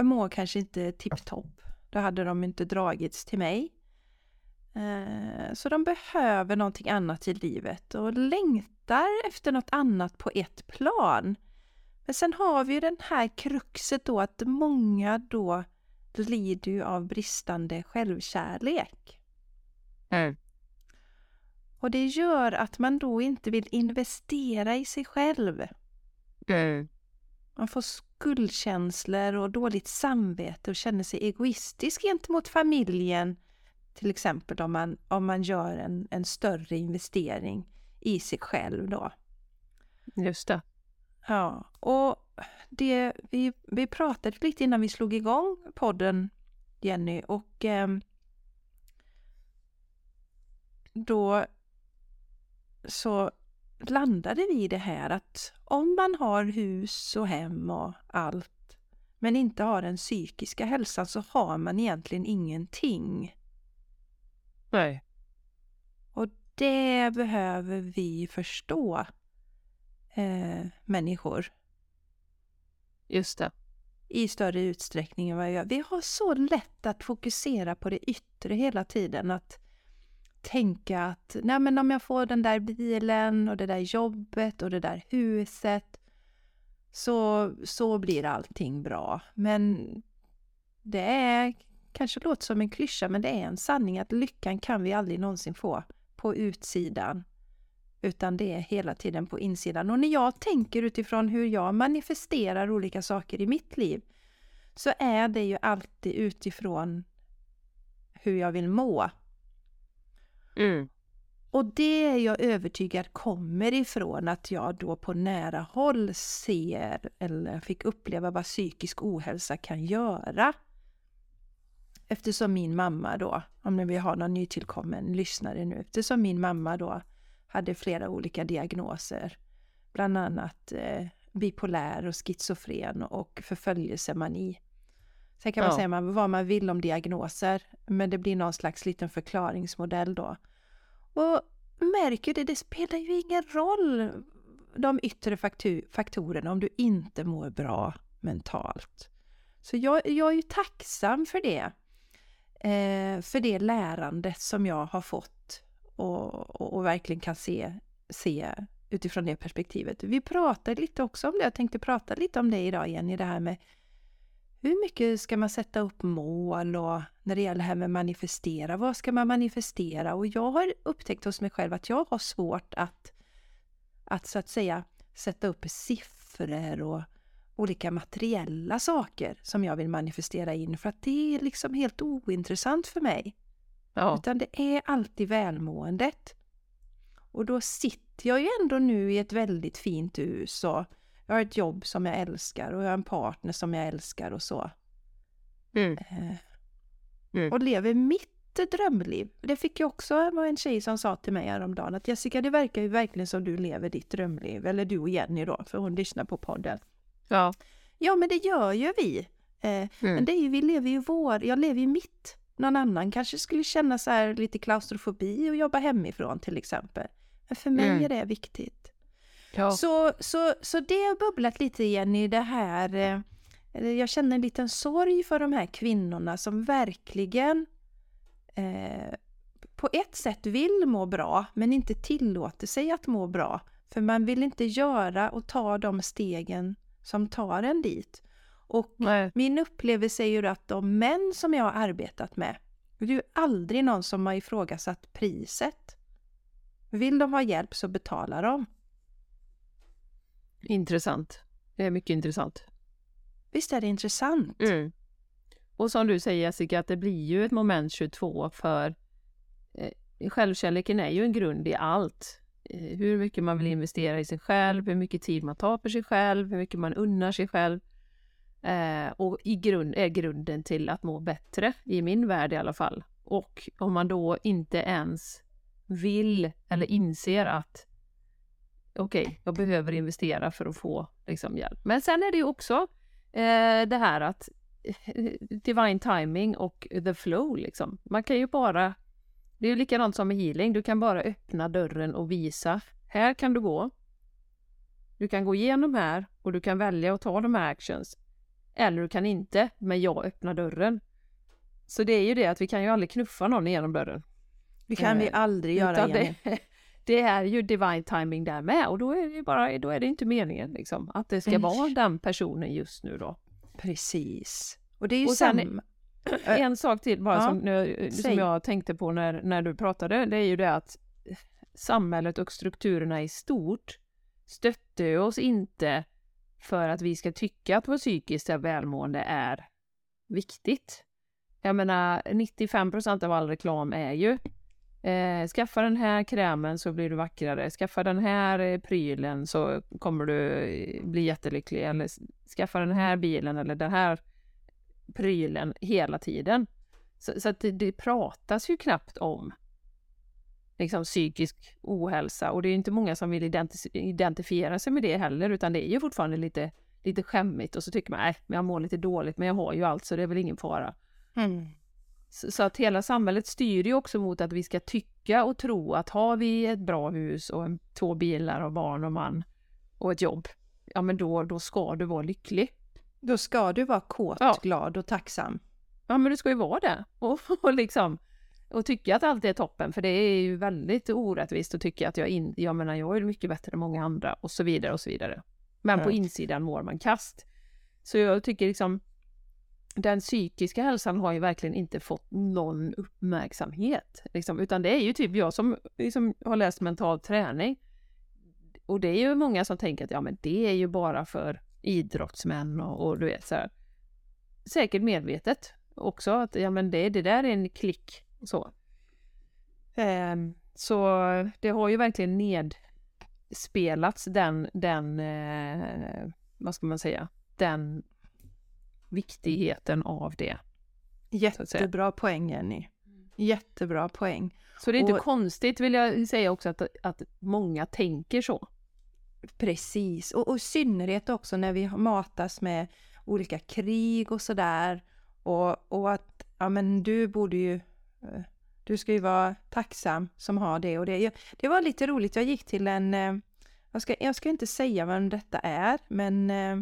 mår kanske inte tipptopp. Då hade de inte dragits till mig. Eh, så de behöver någonting annat i livet och längtar efter något annat på ett plan. Men sen har vi ju den här kruxet då att många då lider ju av bristande självkärlek. Mm. Och det gör att man då inte vill investera i sig själv. Mm. Man får skuldkänslor och dåligt samvete och känner sig egoistisk gentemot familjen. Till exempel om man, om man gör en, en större investering i sig själv då. Just det. Ja, och det, vi, vi pratade lite innan vi slog igång podden, Jenny, och eh, då så landade vi i det här att om man har hus och hem och allt men inte har den psykiska hälsan så har man egentligen ingenting. Nej. Och det behöver vi förstå, eh, människor, Just det. i större utsträckning än vad jag gör. Vi har så lätt att fokusera på det yttre hela tiden. Att tänka att Nej, men om jag får den där bilen och det där jobbet och det där huset så, så blir allting bra. Men det är, kanske låter som en klyscha, men det är en sanning att lyckan kan vi aldrig någonsin få på utsidan. Utan det är hela tiden på insidan. Och när jag tänker utifrån hur jag manifesterar olika saker i mitt liv så är det ju alltid utifrån hur jag vill må. Mm. Och det är jag övertygad kommer ifrån att jag då på nära håll ser eller fick uppleva vad psykisk ohälsa kan göra. Eftersom min mamma då, om vi har någon nytillkommen lyssnare nu, eftersom min mamma då hade flera olika diagnoser, bland annat eh, bipolär och schizofren och förföljelsemani. Sen kan man Ja. säga vad man vill om diagnoser, men det blir någon slags liten förklaringsmodell då. Och märker det, det spelar ju ingen roll de yttre faktorerna om du inte mår bra mentalt. Så jag, jag är ju tacksam för det. Eh, för det lärandet som jag har fått och, och, och verkligen kan se, se utifrån det perspektivet. Vi pratade lite också om det, jag tänkte prata lite om det idag igen i det här med hur mycket ska man sätta upp mål och när det gäller det här med manifestera, vad ska man manifestera? Och jag har upptäckt hos mig själv att jag har svårt att, att så att säga sätta upp siffror och olika materiella saker som jag vill manifestera in för att det är liksom helt ointressant för mig. Ja. Utan det är alltid välmåendet. Och då sitter jag ju ändå nu i ett väldigt fint hus och jag har ett jobb som jag älskar och jag har en partner som jag älskar och så. Mm. Eh, Mm. Och lever mitt drömliv. Det fick jag också, var en tjej som sa till mig häromdagen att Jessica det verkar ju verkligen som du lever ditt drömliv. Eller du och Jenny då, för hon lyssnar på podden. Ja. Ja men det gör ju vi. Eh, Mm. Men det är ju, vi lever ju vår, jag lever ju mitt. Någon annan kanske skulle känna så här lite klaustrofobi och jobba hemifrån till exempel. Men för mig Mm. är det viktigt. Ja. Så, så, så det har bubblat lite igen i det här. eh, Jag känner en liten sorg för de här kvinnorna som verkligen eh, på ett sätt vill må bra men inte tillåter sig att må bra. För man vill inte göra och ta de stegen som tar en dit. Och Nej. min upplevelse är ju att de män som jag har arbetat med, det är ju aldrig någon som har ifrågasatt priset. Vill de ha hjälp så betalar de. Intressant. Det är mycket intressant. Visst är det intressant? Mm. Och som du säger Jessica, att det blir ju ett moment 22 för eh, självkärleken är ju en grund i allt. Eh, hur mycket man vill investera i sig själv, hur mycket tid man tar för sig själv, hur mycket man unnar sig själv. Eh, och i grund är grunden till att må bättre, i min värld i alla fall. Och om man då inte ens vill eller inser att okej, jag behöver investera för att få liksom, hjälp. Men sen är det ju också eh, det här att eh, divine timing och the flow liksom. Man kan ju bara, det är ju likadant som med healing, du kan bara öppna dörren och visa, här kan du gå. Du kan gå igenom här och du kan välja att ta de här actions. Eller du kan inte, men jag öppnar dörren. Så det är ju det att vi kan ju aldrig knuffa någon genom dörren. Det kan vi Eh, aldrig göra Jenny. det, det är ju divine timing där med och då är det bara, då är det inte meningen liksom att det ska Mm. vara den personen just nu då. Precis. Och det är ju Och sen- samma. Ö- En sak till bara ja, som, nu- som jag tänkte på när, när du pratade, det är ju det att samhället och strukturerna i stort stöttar oss inte för att vi ska tycka att vår psykiska välmående är viktigt. Jag menar 95% av all reklam är ju eh, skaffa den här krämen så blir du vackrare, skaffa den här eh, prylen så kommer du eh, bli jättelycklig eller skaffa den här bilen eller den här prylen hela tiden. Så, så att det, det pratas ju knappt om liksom psykisk ohälsa och det är inte många som vill identi- identifiera sig med det heller utan det är ju fortfarande lite, lite skämmigt och så tycker man nej, men jag mår lite dåligt men jag har ju allt så det är väl ingen fara. Mm. Så, att hela samhället styr ju också mot att vi ska tycka och tro att har vi ett bra hus och en, två bilar och barn och man och ett jobb, ja men då, då ska du vara lycklig. Då ska du vara kåt, Ja. glad och tacksam. Ja men du ska ju vara det. Och, och liksom och tycka att allt är toppen för det är ju väldigt orättvist att tycka att jag, in, jag menar jag är mycket bättre än många andra och så vidare och så vidare. Men på Ja. insidan mår man kast. Så jag tycker liksom den psykiska hälsan har ju verkligen inte fått någon uppmärksamhet. Liksom, utan det är ju typ jag som liksom, har läst mental träning. Och det är ju många som tänker att ja men det är ju bara för idrottsmän och, och du vet så här. Säkert medvetet också att ja men det, det där är en klick så. Um, så det har ju verkligen nedspelats den, den eh, vad ska man säga, den viktigheten av det. Jättebra poäng Jenny. Jättebra poäng. Så det är inte Och- konstigt vill jag säga också att, att många tänker så. Precis, och, och i synnerhet också när vi matas med olika krig och sådär. Och, och att, ja men du borde ju, eh, du ska ju vara tacksam som har det och det. Jag- Det var lite roligt, jag gick till en, eh, jag ska, jag ska inte säga vem detta är, men eh,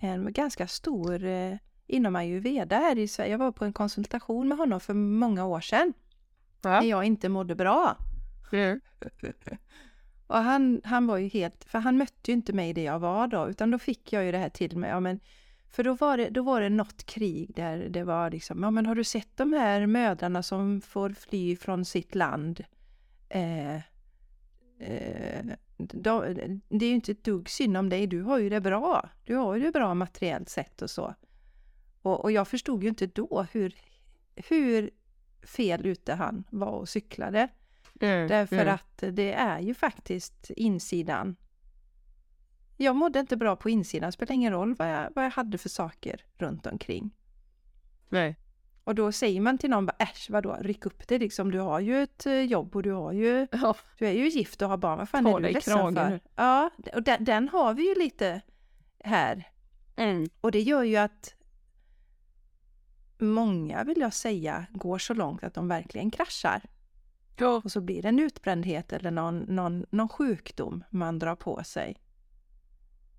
en ganska stor eh, inom ayurveda här i Sverige. Jag var på en konsultation med honom för många år sedan, när jag inte mådde bra. Mm. Och han, han var ju helt, för han mötte ju inte mig där jag var då, utan då fick jag ju det här till mig. Ja, men, för då var, det, då var det något krig där det var liksom, ja men har du sett de här mödrarna som får fly från sitt land? Eh, eh, de, det är ju inte ett dugg synd om dig, du har ju det bra. Du har ju det bra materiellt sett och så. Och, och jag förstod ju inte då hur, hur fel ute han var och cyklade. Mm. Därför Mm. att det är ju faktiskt insidan. Jag mådde inte bra på insidan, det spelar ingen roll vad jag, vad jag hade för saker runt omkring. Nej. Och då säger man till någon bara äsch vadå, ryck upp det liksom, du har ju ett eh, jobb och du har ju, Ja. du är ju gift och har barn, vad fan Ta är du dig ledsen för? nu. Ja, och den, den har vi ju lite här. Mm. Och det gör ju att många, vill jag säga, går så långt att de verkligen kraschar. Ja. Och så blir det en utbrändhet eller någon, någon, någon sjukdom man drar på sig.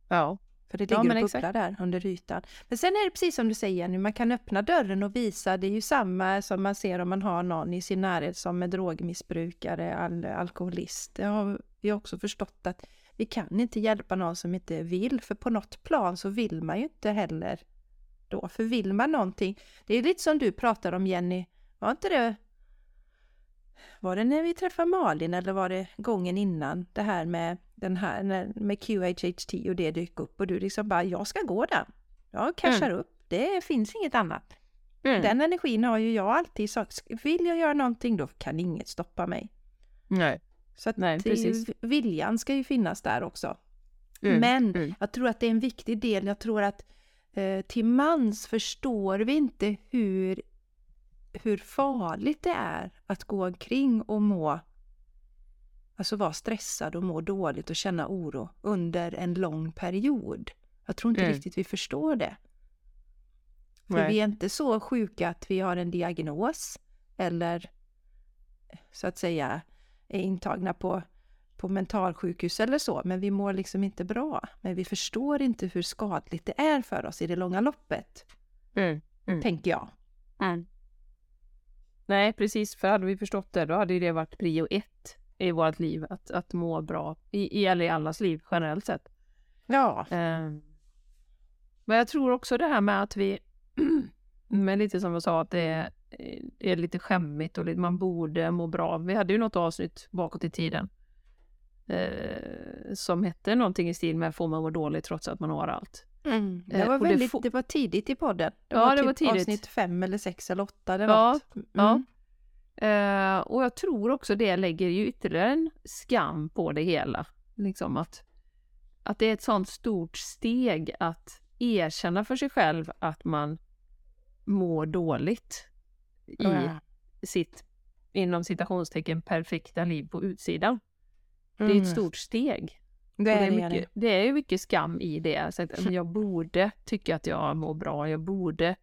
ja. För det Ja, ligger men och bubblar där under ytan. Men sen är det precis som du säger Jenny, man kan öppna dörren och visa. Det är ju samma som man ser om man har någon i sin närhet som är drogmissbrukare, al alkoholist. Det har vi också förstått att vi kan inte hjälpa någon som inte vill, för på något plan så vill man ju inte heller då. För vill man någonting, det är lite som du pratar om Jenny, var inte det var det när vi träffade Malin eller var det gången innan? Det här med den här med QHHT och det dök upp och du liksom bara, jag ska gå där. Jag cashar upp. Det finns inget annat. Mm. Den energin har ju jag alltid sagt. Vill jag göra någonting då kan inget stoppa mig. Nej. Så att Nej, precis. viljan ska ju finnas där också. Mm. Men Mm. jag tror att det är en viktig del. Jag tror att eh, till mans förstår vi inte hur, hur farligt det är att gå omkring och må Alltså vara stressad och må dåligt och känna oro under en lång period. Jag tror inte Mm. riktigt vi förstår det. För Nej. vi är inte så sjuka att vi har en diagnos eller så att säga är intagna på på mentalsjukhus eller så, men vi mår liksom inte bra. Men vi förstår inte hur skadligt det är för oss i det långa loppet, Mm. Mm. tänker jag. Nej, precis. För hade vi förstått det, då hade ju det varit prio ett i vårt liv. Att, att må bra, i, i, eller i allas liv generellt sett. Ja. Ehm, Men jag tror också det här med att vi, men lite som jag sa, att det är, är lite skämmigt och man borde må bra. Vi hade ju något avsnitt bakåt i tiden eh, som hette någonting i stil med får man må dåligt trots att man har allt. Mm. Det, Eh, var det väldigt, får- det var tidigt i podden. Det Ja, var det typ var tidigt. avsnitt fem eller sex eller åtta eller Ja, något. Mm. ja. Eh, och jag tror också det lägger ju ytterligare en skam på det hela. Liksom att, att det är ett sånt stort steg att erkänna för sig själv att man mår dåligt i Ja. sitt, inom citationstecken, perfekta liv på utsidan. Det är Mm. ett stort steg. Det är det, mycket, det är ju mycket skam i det. Så att, men jag borde tycka att jag mår bra, jag borde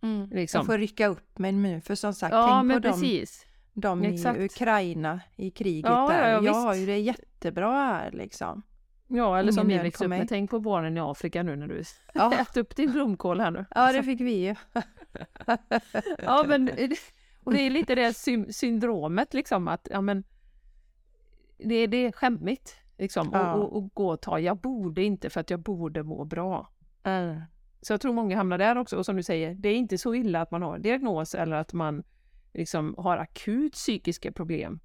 Mm. liksom... Jag får rycka upp mig nu, för som sagt, Ja, tänk på dem, precis. de i. Ukraina i kriget Ja, ja, där. ja, jag har ju det jättebra här liksom. Ja, eller som Ingen vi nöd växte upp med. Tänk på barnen i Afrika nu när du Ja, äter upp din blomkål här nu. ja det fick vi ju. Ja, men och det är lite det sy- syndromet liksom att ja, men det, det är skämmigt liksom Ja. och, och, och gå och ta. Jag borde inte för att jag borde må bra. Mm. Så jag tror många hamnar där också och som du säger, det är inte så illa att man har en diagnos eller att man liksom har akut psykiska problem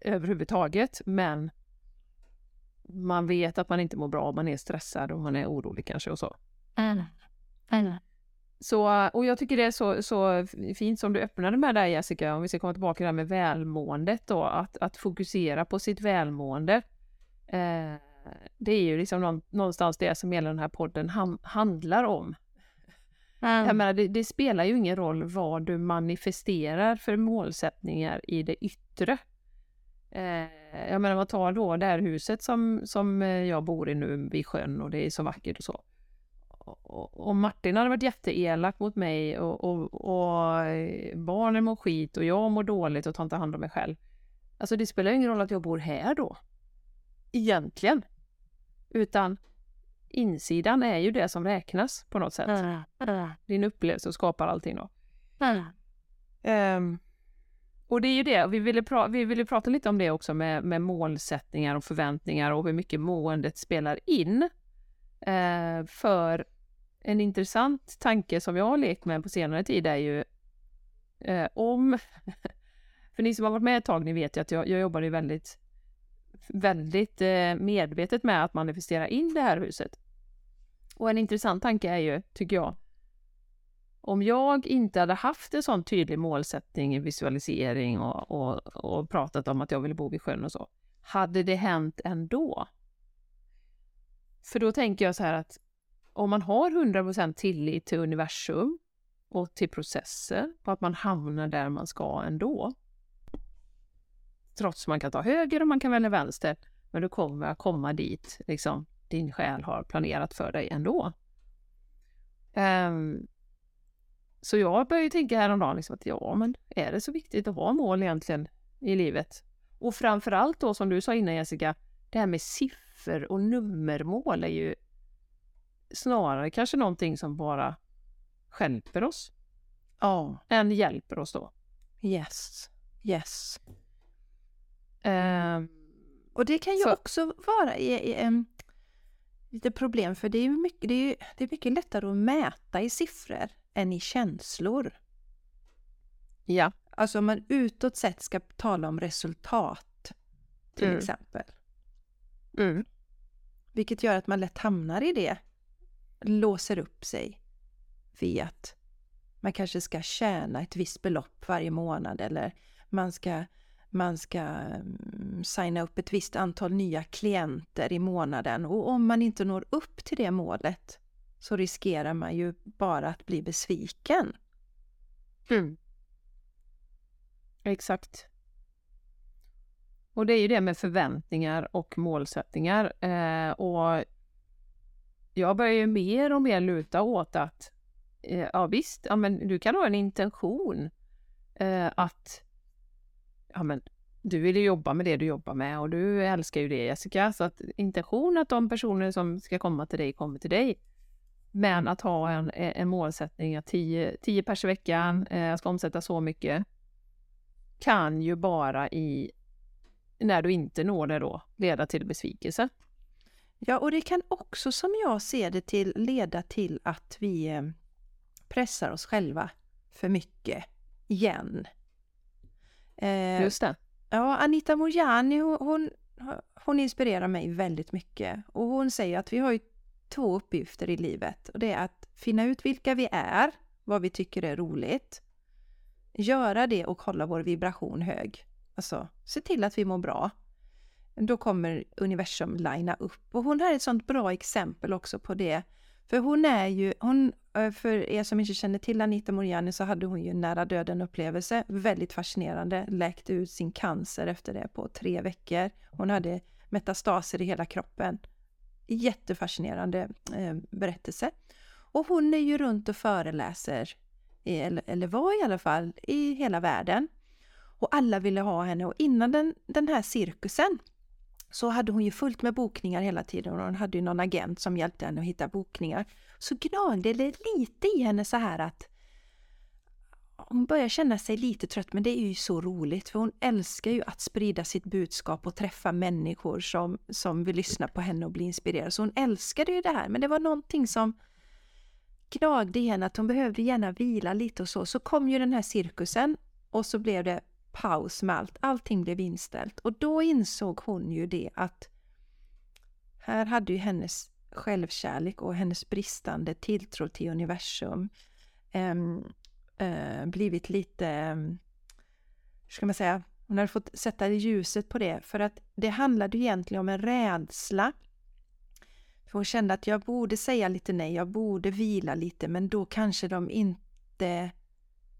överhuvudtaget, men man vet att man inte mår bra, man är stressad och man är orolig kanske och så. Så, och jag tycker det är så, så fint som du öppnade med där Jessica, om vi ska komma tillbaka till det här med välmåendet då, att, att fokusera på sitt välmående. Eh, det är ju liksom någon, någonstans det som hela den här podden ham, handlar om. Jag menar, det, det spelar ju ingen roll vad du manifesterar för målsättningar i det yttre. Eh, jag menar, man tar då det här huset som, som eh, jag bor i nu vid sjön och det är så vackert och så. Och, och Martin hade varit jätteelak mot mig och, och, och eh, barnen mår skit och jag mår dåligt och tar inte hand om mig själv. Alltså det spelar ju ingen roll att jag bor här då. Egentligen. Utan insidan är ju det som räknas på något sätt. Din upplevelse skapar allting då. Ehm, och det är ju det, vi ville, pra- vi ville prata lite om det också med, med målsättningar och förväntningar och hur mycket måendet spelar in. Eh, för en intressant tanke som jag har lekt med på senare tid är ju eh, om... för ni som har varit med ett tag, ni vet ju att jag, jag jobbar ju väldigt, väldigt eh, medvetet med att manifestera in det här huset. Och en intressant tanke är ju, tycker jag, om jag inte hade haft en sån tydlig målsättning i visualisering och, och, och pratat om att jag ville bo vid sjön och så, hade det hänt ändå? För då tänker jag så här att om man har 100% tillit till universum och till processer och att man hamnar där man ska ändå. Trots att man kan ta höger och man kan välja vänster, men du kommer att komma dit liksom din själ har planerat för dig ändå. Ehm, så jag började tänka häromdagen liksom att ja, men är det så viktigt att ha mål egentligen i livet? Och framförallt då som du sa innan Jessica, det här med siffror och nummermål är ju snarare kanske någonting som bara stjälper oss Ja, än hjälper oss då. yes, yes. Ehm, Och det kan ju För- också vara i, i, em, lite problem för det är mycket, det är, det är mycket lättare att mäta i siffror än i känslor. ja. Alltså om man utåt sett ska tala om resultat till Mm. exempel. Mm. Vilket gör att man lätt hamnar i det. Låser upp sig vid att man kanske ska tjäna ett visst belopp varje månad eller man ska, man ska mm, signa upp ett visst antal nya klienter i månaden och om man inte når upp till det målet så riskerar man ju bara att bli besviken. Mm. Exakt. Och det är ju det med förväntningar och målsättningar. Eh, och jag börjar ju mer och mer luta åt att eh, ja visst, ja, men du kan ha en intention eh, att ja, men, du vill ju jobba med det du jobbar med och du älskar ju det Jessica. Så att intention att de personer som ska komma till dig kommer till dig. Men att ha en, eh, en målsättning att 10, pers i veckan, eh, jag ska omsätta så mycket, kan ju bara i, när du inte når det då, leda till besvikelse. Ja, och det kan också som jag ser det till leda till att vi eh, pressar oss själva för mycket igen. Eh, Just det. Ja, Anita Mojani hon, hon, hon inspirerar mig väldigt mycket och hon säger att vi har ju två uppgifter i livet och det är att finna ut vilka vi är, vad vi tycker är roligt, göra det och hålla vår vibration hög. Alltså, se till att vi mår bra. Då kommer universum linea upp. Och hon har ett sånt bra exempel också på det. För hon är ju, hon, eh, för er som inte känner till Anita Moriani så hade hon ju en nära döden upplevelse. Väldigt fascinerande. Läkte ut sin cancer efter det på tre veckor. Hon hade metastaser i hela kroppen. Jättefascinerande eh, berättelse. Och hon är ju runt och föreläser, eller, eller var i alla fall, i hela världen. Och alla ville ha henne och innan den, den här cirkusen så hade hon ju fullt med bokningar hela tiden och hon hade ju någon agent som hjälpte henne att hitta bokningar. Så gnagde det lite i henne så här att hon börjar känna sig lite trött men det är ju så roligt för hon älskar ju att sprida sitt budskap och träffa människor som, som vill lyssna på henne och bli inspirerade. Så hon älskade ju det här men det var någonting som gnagde i henne att hon behövde gärna vila lite och så. Så kom ju den här cirkusen och så blev det paus med allt. Allting blev inställt och då insåg hon ju det att här hade ju hennes självkärlek och hennes bristande tilltro till universum äm, äh, blivit lite, ehm, hur ska man säga, hon hade fått sätta ljuset på det för att det handlade egentligen om en rädsla. För hon kände att jag borde säga lite nej, jag borde vila lite men då kanske de inte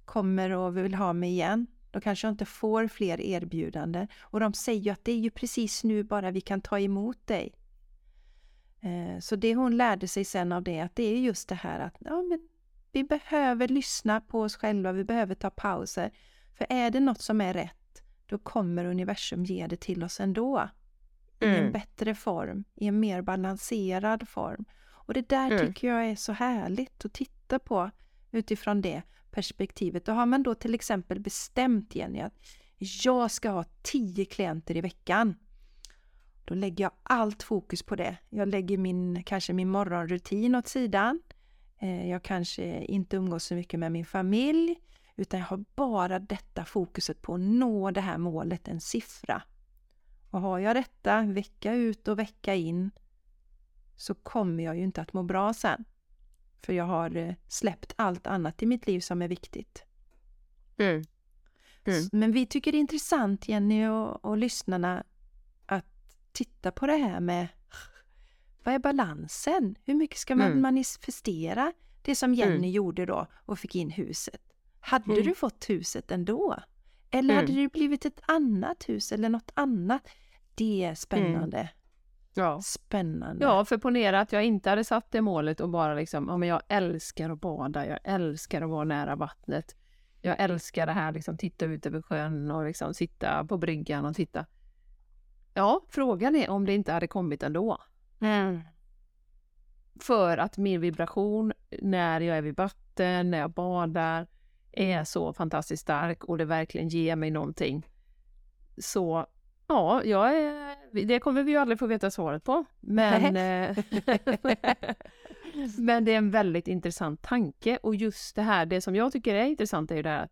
kommer och vill ha mig igen. Då kanske jag inte får fler erbjudanden. Och de säger ju att det är ju precis nu bara vi kan ta emot dig. Eh, så det hon lärde sig sen av det, att det är just det här att ja, men vi behöver lyssna på oss själva, vi behöver ta pauser. För är det något som är rätt, då kommer universum ge det till oss ändå. I en mm. bättre form, i en mer balanserad form. Och det där mm. tycker jag är så härligt att titta på utifrån det perspektivet. Då har man då till exempel bestämt Jenny att jag ska ha 10 klienter i veckan. Då lägger jag allt fokus på det. Jag lägger min, kanske min morgonrutin åt sidan. Eh, jag kanske inte umgås så mycket med min familj utan jag har bara detta fokuset på att nå det här målet, en siffra. Och har jag detta vecka ut och vecka in så kommer jag ju inte att må bra sen. För jag har eh, släppt allt annat i mitt liv som är viktigt. Mm. Mm. Men vi tycker det är intressant, Jenny och, och lyssnarna, att titta på det här med vad är balansen? Hur mycket ska man mm. manifestera? Det som Jenny mm. gjorde då och fick in huset. Hade mm. du fått huset ändå? Eller hade mm. det blivit ett annat hus eller något annat? Det är spännande. Ja. Spännande. Ja, för ponera att jag inte hade satt det målet och bara liksom, ja men jag älskar att bada, jag älskar att vara nära vattnet. Jag älskar det här liksom titta ut över sjön och liksom sitta på bryggan och titta. Ja, frågan är om det inte hade kommit ändå. Mm. För att min vibration när jag är vid vatten, när jag badar, är så fantastiskt stark och det verkligen ger mig någonting. Så Ja, jag är, det kommer vi ju aldrig få veta svaret på. Men, eh, men det är en väldigt intressant tanke och just det här, det som jag tycker är intressant är ju det här,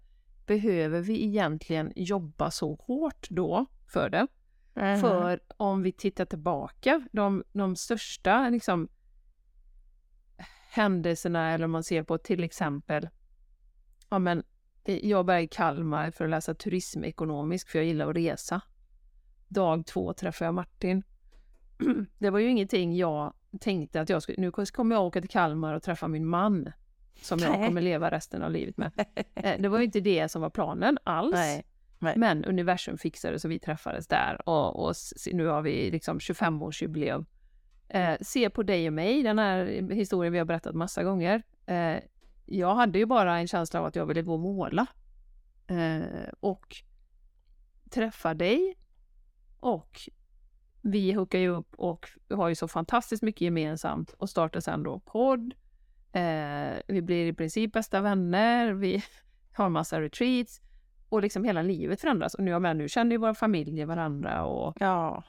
behöver vi egentligen jobba så hårt då för det? Mm. För om vi tittar tillbaka, de, de största liksom, händelserna eller om man ser på till exempel, ja men jag började i Kalmar för att läsa turismekonomisk för jag gillar att resa dag två träffade jag Martin. Det var ju ingenting jag tänkte att jag skulle, nu kommer jag åka till Kalmar och träffa min man som jag Nej. kommer leva resten av livet med. Eh, det var ju inte det som var planen alls. Nej. Nej. Men universum fixade så vi träffades där och, och nu har vi liksom 25-årsjubileum. Eh, se på dig och mig, den här historien vi har berättat massa gånger. Eh, jag hade ju bara en känsla av att jag ville gå och måla. Eh, och träffa dig och vi hookar ju upp och har ju så fantastiskt mycket gemensamt och startar sen då podd. Eh, vi blir i princip bästa vänner, vi har massa retreats och liksom hela livet förändras. Och nu, jag nu känner ju våra familjer varandra och Ja.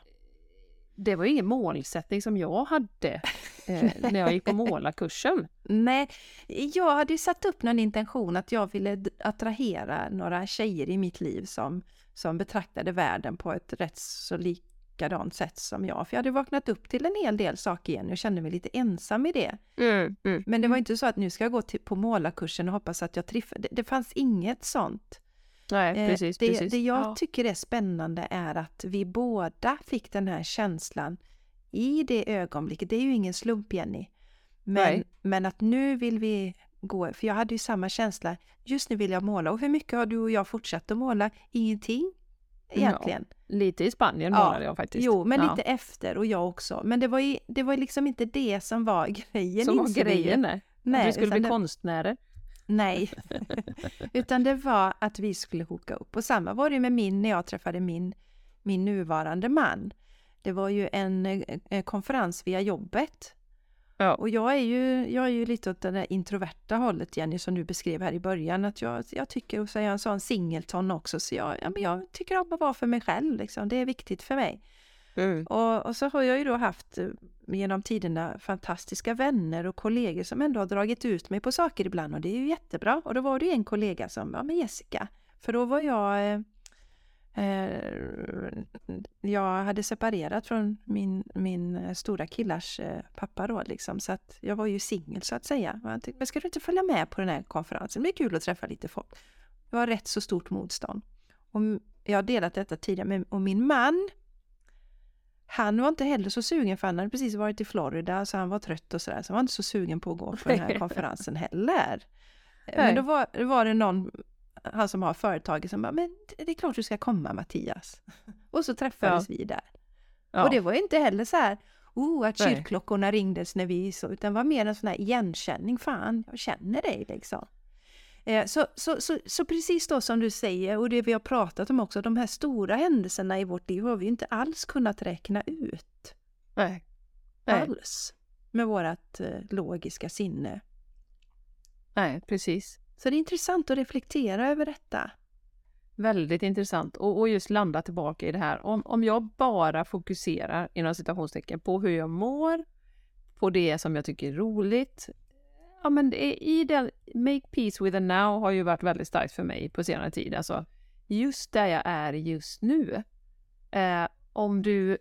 det var ju ingen målsättning som jag hade eh, när jag gick på målarkursen. Nej, jag hade ju satt upp någon intention att jag ville attrahera några tjejer i mitt liv som, som betraktade världen på ett rätt så likadant sätt som jag. För jag hade vaknat upp till en hel del saker igen och kände mig lite ensam i det. Mm, mm. Men det var inte så att nu ska jag gå till, på målarkursen och hoppas att jag träffar. Det, det fanns inget sånt. Nej, Eh, precis, det, precis. det jag Ja. tycker är spännande är att vi båda fick den här känslan i det ögonblicket. Det är ju ingen slump Jenny. Men, Nej. men att nu vill vi gå, för jag hade ju samma känsla. Just nu vill jag måla. Och hur mycket har du och jag fortsatt att måla? Ingenting egentligen. Lite i Spanien Ja, målade jag faktiskt. Jo, men Ja. lite efter och jag också. Men det var ju det var liksom inte det som var grejen. Som var grejen, nej. Nej, att vi skulle bli det- konstnärer. Nej, utan det var att vi skulle hooka upp. Och samma var det med min när jag träffade min, min nuvarande man. Det var ju en eh, eh, konferens via jobbet. Ja. Och jag är, ju, jag är ju lite åt det där introverta hållet Jenny som du beskrev här i början. Att jag, jag tycker, och så är jag en sån singleton också, så jag, ja, men jag tycker om att vara för mig själv. Liksom. Det är viktigt för mig. Mm. Och, och så har jag ju då haft eh, genom tiderna fantastiska vänner och kollegor som ändå har dragit ut mig på saker ibland och det är ju jättebra. Och då var det en kollega som, ja men Jessica, för då var jag eh, jag hade separerat från min, min eh, stora killars eh, pappa då liksom, så att jag var ju singel så att säga. Jag tänkte, men ska du inte följa med på den här konferensen? Det blir kul att träffa lite folk. Det var rätt så stort motstånd. Och jag har delat detta tidigare med och min man han var inte heller så sugen för han hade precis varit i Florida så han var trött och sådär. Så han var inte så sugen på att gå på den här konferensen heller. Men då var, då var det någon, han som har företaget som bara, men det är klart du ska komma Mattias. Och så träffades vi där. Ja. Och det var ju inte heller så här, oh, att Nej. kyrkklockorna ringdes när vi så, utan var mer en sån här igenkänning, fan, jag känner dig liksom. Eh, Så, så, så, så precis då som du säger, och det vi har pratat om också, de här stora händelserna i vårt liv har vi inte alls kunnat räkna ut. Nej. Nej. Alls. Med vårt eh, logiska sinne. Nej, precis. Så det är intressant att reflektera över detta. Väldigt intressant och, och just landa tillbaka i det här. Om, om jag bara fokuserar inom citationstecken på hur jag mår, på det som jag tycker är roligt. Ja, men det är, i den, make peace with the now har ju varit väldigt starkt för mig på senare tid. Alltså just där jag är just nu. Eh, om du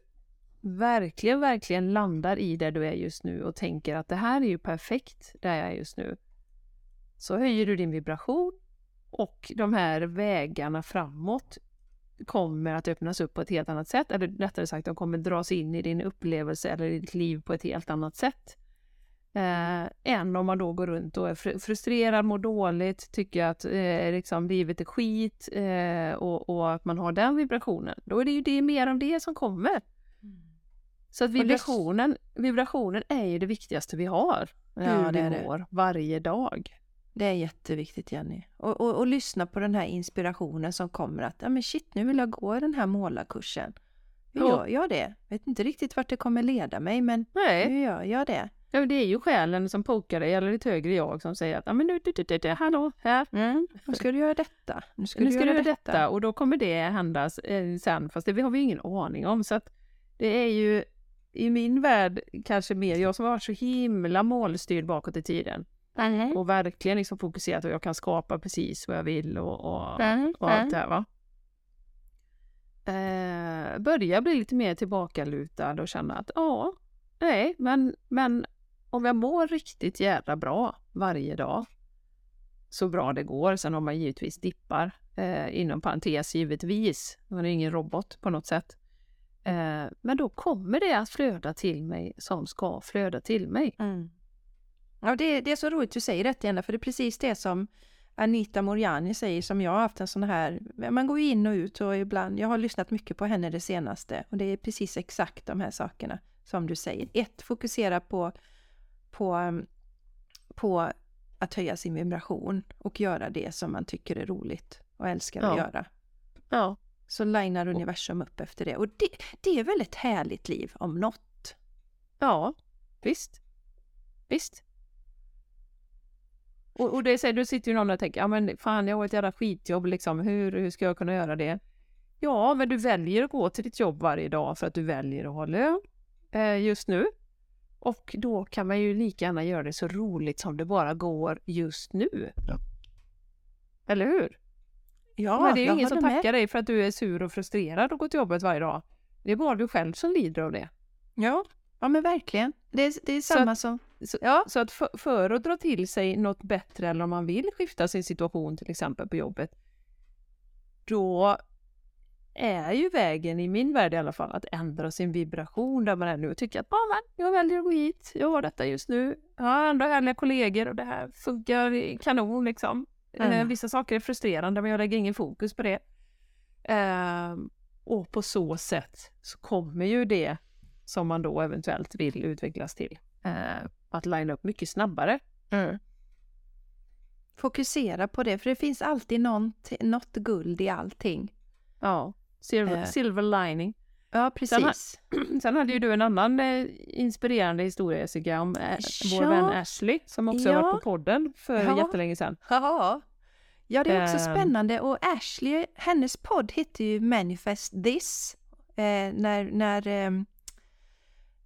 verkligen, verkligen landar i där du är just nu och tänker att det här är ju perfekt där jag är just nu. Så höjer du din vibration och de här vägarna framåt kommer att öppnas upp på ett helt annat sätt. Eller rättare sagt, de kommer dras in i din upplevelse eller ditt liv på ett helt annat sätt. Eh, än om man då går runt och är fr- frustrerad, mår dåligt, tycker att eh, liksom, livet är skit eh, och, och att man har den vibrationen. Då är det ju det, mer av det som kommer. Så att det- vibrationen, vibrationen är ju det viktigaste vi har. Ja, hur det vi det. mår varje dag. Det är jätteviktigt Jenny. Och, och, och lyssna på den här inspirationen som kommer att, ja men shit nu vill jag gå den här målarkursen. Nu Ja. gör jag det. Vet inte riktigt vart det kommer leda mig men Nej. nu gör jag det. Ja, det är ju själen som pokar dig, eller ett högre jag som säger att ja, men nu, du, du, du, hallå, här, Mm. Nu ska du göra detta. Nu ska, nu du ska du göra göra detta. Och då kommer det hända eh, sen, fast det har vi ingen aning om. Så att det är ju i min värld kanske mer jag som har varit så himla målstyrd bakåt i tiden. Och verkligen liksom fokuserat och jag kan skapa precis vad jag vill och, och, Mm, och allt det här va. Eh, börjar bli lite mer tillbakalutad och känna att ja, nej, men, men om jag mår riktigt jävla bra varje dag, så bra det går, sen har man givetvis dippar, eh, inom parentes givetvis, man är ingen robot på något sätt. Eh, men då kommer det att flöda till mig som ska flöda till mig. Mm. Ja, det, det är så roligt du säger detta Jenna, för det är precis det som Anita Moriani säger som jag har haft en sån här, man går ju in och ut och ibland, jag har lyssnat mycket på henne det senaste och det är precis exakt de här sakerna som du säger. Ett, fokusera på, på, um, på att höja sin vibration och göra det som man tycker är roligt och älskar att Ja. göra. Ja, så linar universum upp efter det. Och det, det är väl ett härligt liv om något? Ja, visst. Visst. Och, och det säger, du sitter ju någon och tänker, ja men fan jag har ett jävla skitjobb liksom, hur, hur ska jag kunna göra det? Ja, men du väljer att gå till ditt jobb varje dag för att du väljer att ha lön eh, just nu. Och då kan man ju lika gärna göra det så roligt som det bara går just nu. Ja. Eller hur? Ja, men det är ju ingen som håller med. tackar dig för att du är sur och frustrerad och går till jobbet varje dag. Det är bara du själv som lider av det. Ja, ja men verkligen. Det är, det är Så samma att- som... Så, Ja. så att för, för att dra till sig något bättre eller om man vill skifta sin situation till exempel på jobbet, då är ju vägen, i min värld i alla fall, att ändra sin vibration där man är nu och tycker att ah, men, jag väljer att gå hit, jag har detta just nu, jag har andra härliga kollegor och det här funkar kanon liksom. Eh, Mm. vissa saker är frustrerande men jag lägger ingen fokus på det. Ehm, och på så sätt så kommer ju det som man då eventuellt vill utvecklas till eh, att linea upp mycket snabbare. Fokusera på det, för det finns alltid något, något guld i allting. Ja, silver, Eh. silver lining. Ja, precis. Sen hade ju du en annan eh, inspirerande historia Jessica om eh, vår Ja. vän Ashley som också har Ja. varit på podden för Ja. jättelänge sedan. Ja. Ja, det är också Ehm. spännande. Och Ashley, hennes podd heter ju Manifest This. Eh, när, när, ehm,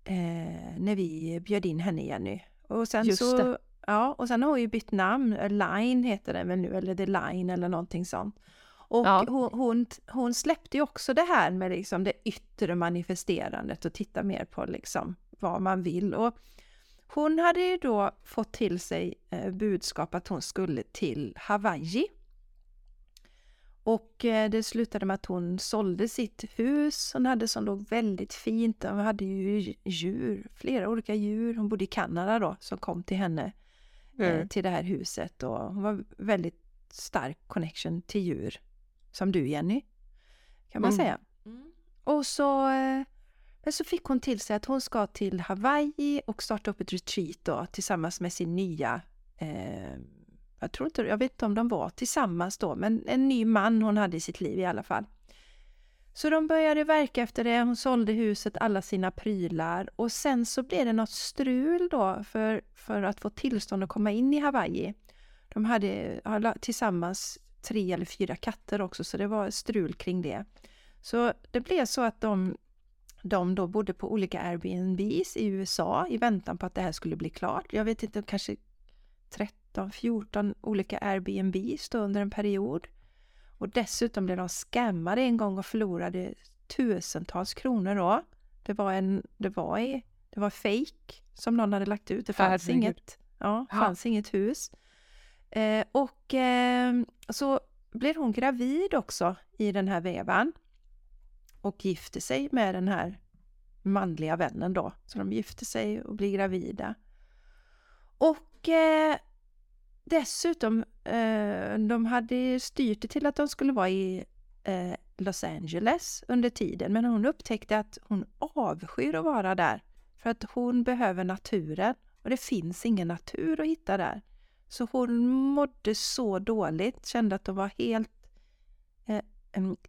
eh, när vi bjöd in henne, Jenny. Och sen Just så... det. Ja, och sen har hon ju bytt namn. Eh, Line heter den väl nu, eller The Line eller någonting sånt. Och Ja. hon, hon, hon släppte ju också det här med liksom det yttre manifesterandet och titta mer på liksom vad man vill. Och hon hade ju då fått till sig eh, budskap att hon skulle till Hawaii. Och eh, det slutade med att hon sålde sitt hus. Hon hade som låg väldigt fint. Hon hade ju djur, flera olika djur. Hon bodde i Kanada då, som kom till henne eh, till det här huset. Och hon var väldigt stark connection till djur. Som du Jenny, kan man Mm. säga. Och så, eh, men så fick hon till sig att hon ska till Hawaii och starta upp ett retreat då tillsammans med sin nya eh, jag tror inte, jag vet inte om de var tillsammans då, men en ny man hon hade i sitt liv i alla fall. Så de började verka efter det, hon sålde huset, alla sina prylar och sen så blev det något strul då för, för att få tillstånd att komma in i Hawaii. De hade tillsammans tre eller fyra katter också så det var strul kring det. Så det blev så att de, de då bodde på olika Airbnbs i USA i väntan på att det här skulle bli klart. Jag vet inte, kanske 13, 14 olika Airbnbs då under en period. Och dessutom blev de scammade en gång och förlorade tusentals kronor då. Det var en, det var, i, det var fake som någon hade lagt ut. Det fanns Herregud. inget, ja, Ja. fanns inget hus. Eh, och eh, så blev hon gravid också i den här vevan. Och gifte sig med den här manliga vännen då. Så de gifte sig och blir gravida. Och eh, dessutom, eh, de hade styrt det till att de skulle vara i eh, Los Angeles under tiden. Men hon upptäckte att hon avskyr att vara där. För att hon behöver naturen. Och det finns ingen natur att hitta där. Så hon mådde så dåligt, kände att hon var helt eh,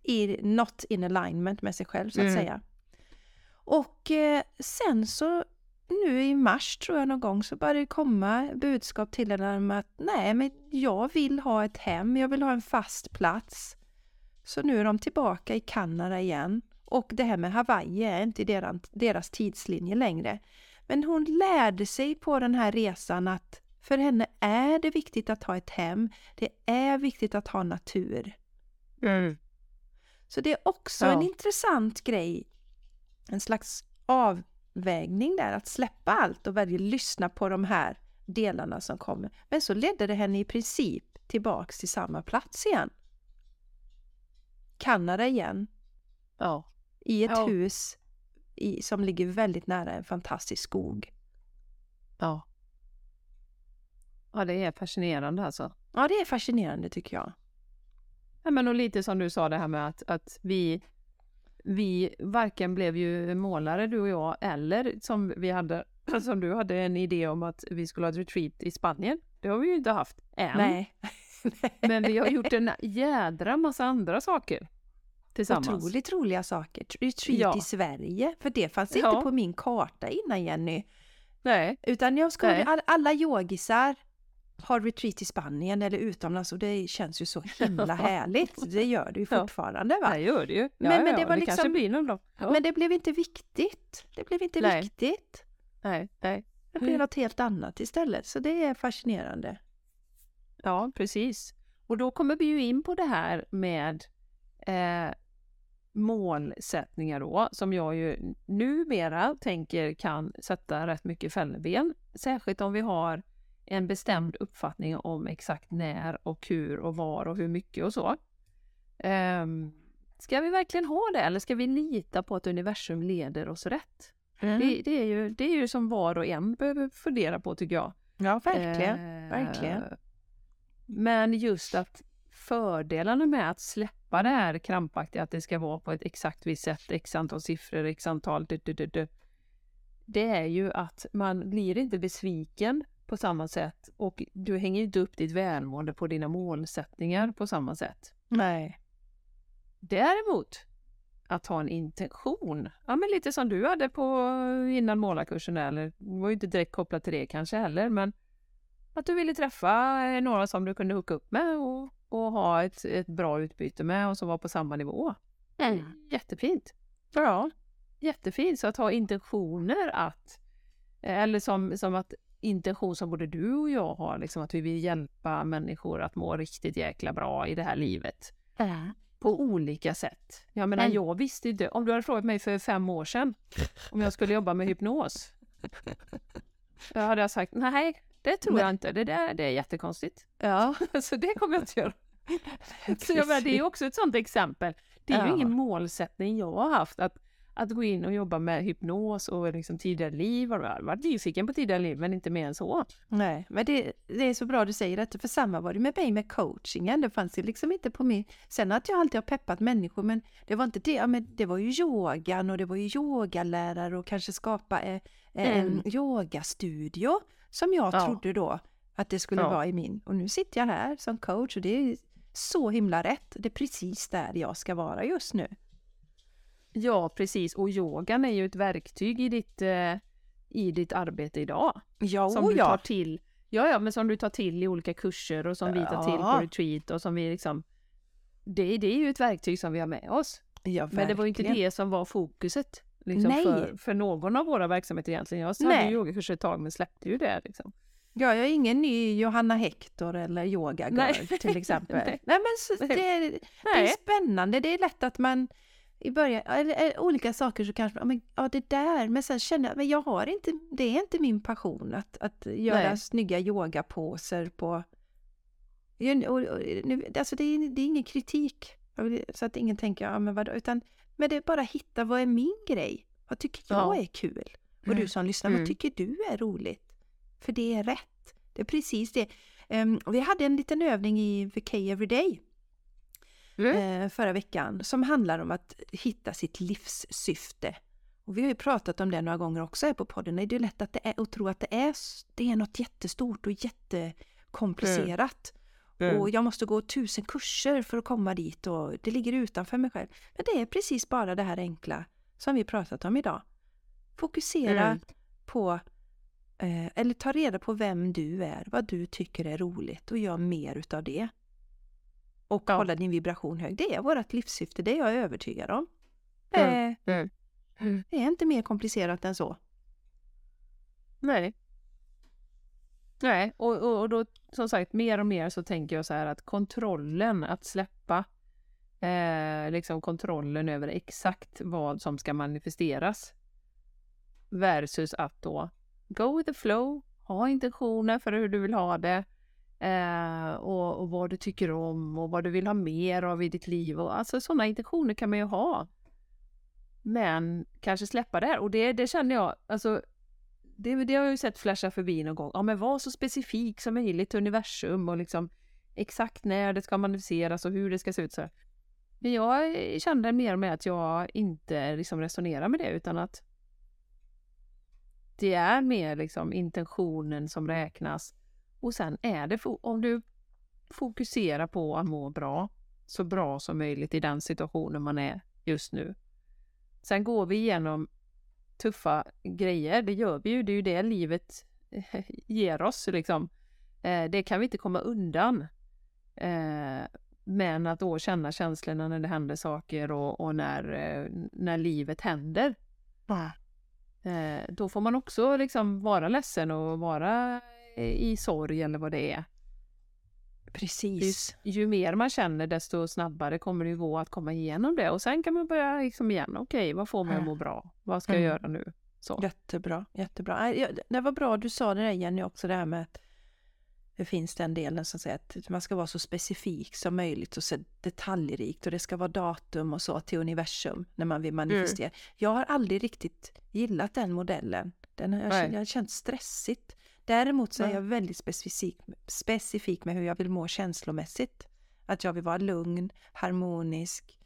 i, not in alignment med sig själv så att Mm. säga. Och eh, sen så nu i mars tror jag någon gång så började det komma budskap till henne om att nej men jag vill ha ett hem, jag vill ha en fast plats. Så nu är de tillbaka i Kanada igen. Och det här med Hawaii är inte i deras, deras tidslinje längre. Men hon lärde sig på den här resan att för henne är det viktigt att ha ett hem. Det är viktigt att ha natur. Så det är också Ja. en intressant grej. En slags avvägning där, att släppa allt och välja lyssna på de här delarna som kommer. Men så ledde det henne i princip tillbaks till samma plats igen. Kanada igen, Ja. i ett Ja. hus i, som ligger väldigt nära en fantastisk skog. Ja. Ja, det är fascinerande alltså. Ja, det är fascinerande tycker jag. Ja, men och lite som du sa det här med att, att vi, vi varken blev ju målare du och jag eller som vi hade, som du hade en idé om att vi skulle ha ett retreat i Spanien. Det har vi ju inte haft än. Nej. Men vi har gjort en jädra massa andra saker. tillsammans. Otroligt roliga saker. Retreat Ja. i Sverige, för det fanns Ja. inte på min karta innan Jenny. Nej, Utan jag skulle, alla yogisar har retreat i Spanien eller utomlands och det känns ju så himla härligt. Det gör det ju fortfarande va? det gör det ju. Ja, Men- men det ja, var det kanske liksom- blir någon dag. Ja. Men det blev inte viktigt. Det blev inte Nej. viktigt. nej, nej. Det blev Mm. något helt annat istället. Så det är fascinerande. Ja, precis. Och då kommer vi ju in på det här med eh, målsättningar då, som jag ju numera tänker kan sätta rätt mycket fälleben. Särskilt om vi har en bestämd uppfattning om exakt när och hur och var och hur mycket och så. Ehm, ska vi verkligen ha det eller ska vi lita på att universum leder oss rätt? Det, det, är ju, det är ju som var och en behöver fundera på tycker jag. Ja, verkligen. Eh, verkligen. Men just att fördelarna med att släppa det här krampaktiga, att det ska vara på ett exakt visst sätt, x antal siffror, x antal du, du, du, det är ju att man blir inte besviken på samma sätt och du hänger inte upp ditt välmående på dina målsättningar på samma sätt. Nej. Däremot att ha en intention, ja men lite som du hade på innan målarkursen eller det var ju inte direkt kopplat till det kanske heller men att du ville träffa eh, några som du kunde hooka upp med och, och ha ett, ett bra utbyte med och som var på samma nivå. Jättefint! Ja, jättefint. Så att ha intentioner att, eller som, som att intention som både du och jag har, liksom att vi vill hjälpa människor att må riktigt jäkla bra i det här livet på olika sätt. Jag menar, jag visste inte, om du hade frågat mig för fem år sedan om jag skulle jobba med hypnos. Då hade jag sagt, nej, det tror jag inte. Det, där, det är jättekonstigt. Ja, Så det kommer jag inte göra. Så jag menar, det är också ett sånt exempel. Det är ju ingen målsättning jag har haft att, att gå in och jobba med hypnos och liksom tidigare liv. Jag har varit nyfiken på tidigare liv, men inte mer än så. Nej, men det, det är så bra du säger detta, för samma var det med mig med coachingen. Det fanns ju liksom inte på min... Sen att jag alltid har peppat människor, men det var inte det. Ja, men det var ju yogan och det var ju yogalärare och kanske skapa eh, en Mm. yogastudio som jag Ja. trodde då att det skulle Ja. vara i min. Och nu sitter jag här som coach och det är så himla rätt. Det är precis där jag ska vara just nu. Ja, precis. Och yogan är ju ett verktyg i ditt, eh, i ditt arbete idag. Ja, som du tar till. Ja, ja, men som du tar till i olika kurser och som vi tar till på retreat och som vi liksom... Det, det är ju ett verktyg som vi har med oss. ja Men det var ju inte det som var fokuset. Liksom, Nej. För, för någon av våra verksamheter egentligen. Jag hade ju yogakurser ett tag men släppte ju det. Liksom. Ja, jag är ingen ny Johanna Hector eller yoga girl till exempel. Nej. Nej. men så, det, det är spännande. Det är lätt att man i början, eller, eller olika saker så kanske man, ja det där, men sen känner jag, men jag har inte, det är inte min passion att, att göra Nej. snygga yogaposer på, och, och, nu, alltså det är, det är ingen kritik, så att ingen tänker, ja men vadå, utan, men det är bara hitta vad är min grej? Vad tycker jag Ja. är kul? Och du som lyssnar, Mm. vad tycker du är roligt? För det är rätt. Det är precis det. Ehm, vi hade en liten övning i VK Everyday Mm. eh, förra veckan som handlar om att hitta sitt livssyfte. Och vi har ju pratat om det några gånger också här på podden. Det är lätt att, det är, att tro att det är, det är något jättestort och jättekomplicerat. Mm. Och jag måste gå tusen kurser för att komma dit och det ligger utanför mig själv. Men det är precis bara det här enkla som vi pratat om idag. Fokusera Mm. på, eh, eller ta reda på vem du är, vad du tycker är roligt och gör mer utav det. Och Ja. hålla din vibration hög. Det är vårt livssyfte, det är jag övertygad om. Det Mm. är, Mm. det är inte mer komplicerat än så. Nej. Nej, och, och, och då som sagt mer och mer så tänker jag så här att kontrollen, att släppa eh, liksom kontrollen över exakt vad som ska manifesteras versus att då go with the flow, ha intentioner för hur du vill ha det eh, och, och vad du tycker om och vad du vill ha mer av i ditt liv. Och, alltså sådana intentioner kan man ju ha. Men kanske släppa det här och det, det känner jag, alltså det, det har jag ju sett flasha förbi någon gång. Ja, men var så specifik som möjligt till universum och liksom exakt när det ska manifesteras och hur det ska se ut. Så. Men jag kände mer och mer att jag inte liksom resonerar med det utan att det är mer liksom intentionen som räknas. Och sen är det, om du fokuserar på att må bra så bra som möjligt i den situationen man är just nu. Sen går vi igenom tuffa grejer, det gör vi ju, det är ju det livet ger oss liksom. Eh, det kan vi inte komma undan. Eh, men att då känna känslorna när det händer saker och, och när, eh, när livet händer. Då får man också liksom vara ledsen och vara i sorg eller vad det är. Precis. Ju, ju mer man känner desto snabbare kommer det gå att komma igenom det och sen kan man börja liksom igen. Okej, vad får mig att må bra? Vad ska jag Mm. göra nu? Så. Jättebra, jättebra. Det var bra du sa det där Jenny också, det här med att det finns den delen som säger att man ska vara så specifik som möjligt och så detaljrikt och det ska vara datum och så till universum när man vill manifestera. Jag har aldrig riktigt gillat den modellen. Den har jag, jag har känt stressigt. Däremot så är jag väldigt specifik, specifik med hur jag vill må känslomässigt. Att jag vill vara lugn, harmonisk.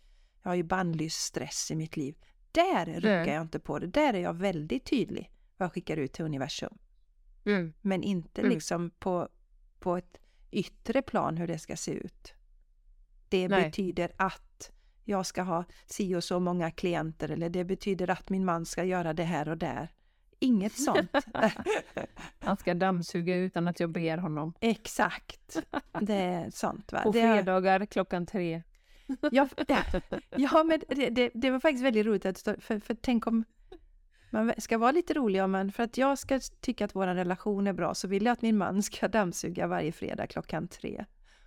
Jag har ju bannlyst stress i mitt liv. Där ruckar jag inte på det. Där är jag väldigt tydlig vad jag skickar ut till universum. Mm. Men inte Mm. liksom på, på ett yttre plan hur det ska se ut. Det Nej. betyder att jag ska ha si och så många klienter eller det betyder att min man ska göra det här och där. Inget sånt. Han ska dammsuga utan att jag ber honom. Exakt. Det är sånt. Va? På fredagar klockan tre. Ja, ja, men det, det, det var faktiskt väldigt roligt att för, för tänk om man ska vara lite rolig om man, för att jag ska tycka att vår relation är bra så vill jag att min man ska dammsuga varje fredag klockan tre.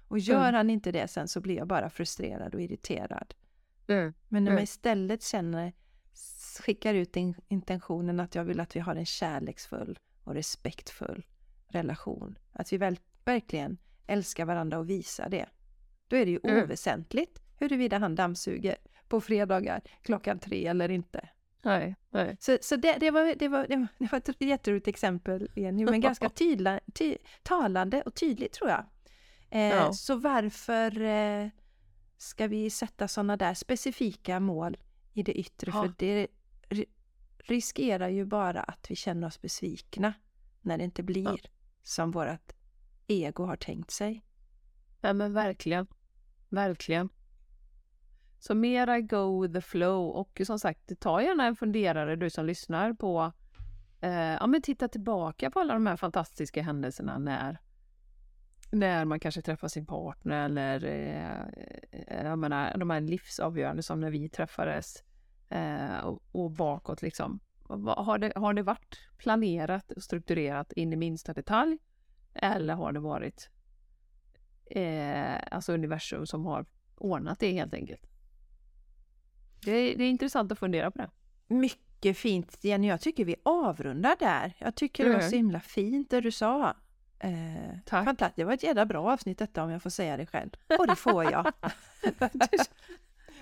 Och gör Mm. han inte det sen så blir jag bara frustrerad och irriterad. Men när Mm. man istället känner, skickar ut in, intentionen att jag vill att vi har en kärleksfull och respektfull relation. Att vi väl, verkligen älskar varandra och visar det. Då är det ju Mm. oväsentligt huruvida han dammsuger på fredagar klockan tre eller inte. Nej, nej. Så, så det, det, var, det, var, det, var, ett jätteroligt exempel, Jenny, men ganska tydla, ty, talande och tydligt tror jag. Eh, Ja. Så varför eh, ska vi sätta sådana där specifika mål i det yttre? Ja. För det riskerar ju bara att vi känner oss besvikna när det inte blir Ja. som vårt ego har tänkt sig. Ja, men verkligen. Verkligen. Så mera go with the flow och som sagt, ta gärna en funderare du som lyssnar på eh, ja, men titta tillbaka på alla de här fantastiska händelserna när, när man kanske träffar sin partner eller eh, jag menar, de här livsavgörande som när vi träffades eh, och, och bakåt liksom. Har det, har det varit planerat och strukturerat in i minsta detalj? Eller har det varit eh, alltså universum som har ordnat det helt enkelt? Det är, det är intressant att fundera på det. Mycket fint Jenny, jag tycker vi avrundar där. Jag tycker det var Mm. så himla fint det du sa. Eh, Tack. Fantastiskt, det var ett jävla bra avsnitt detta om jag får säga det själv. Och det får jag.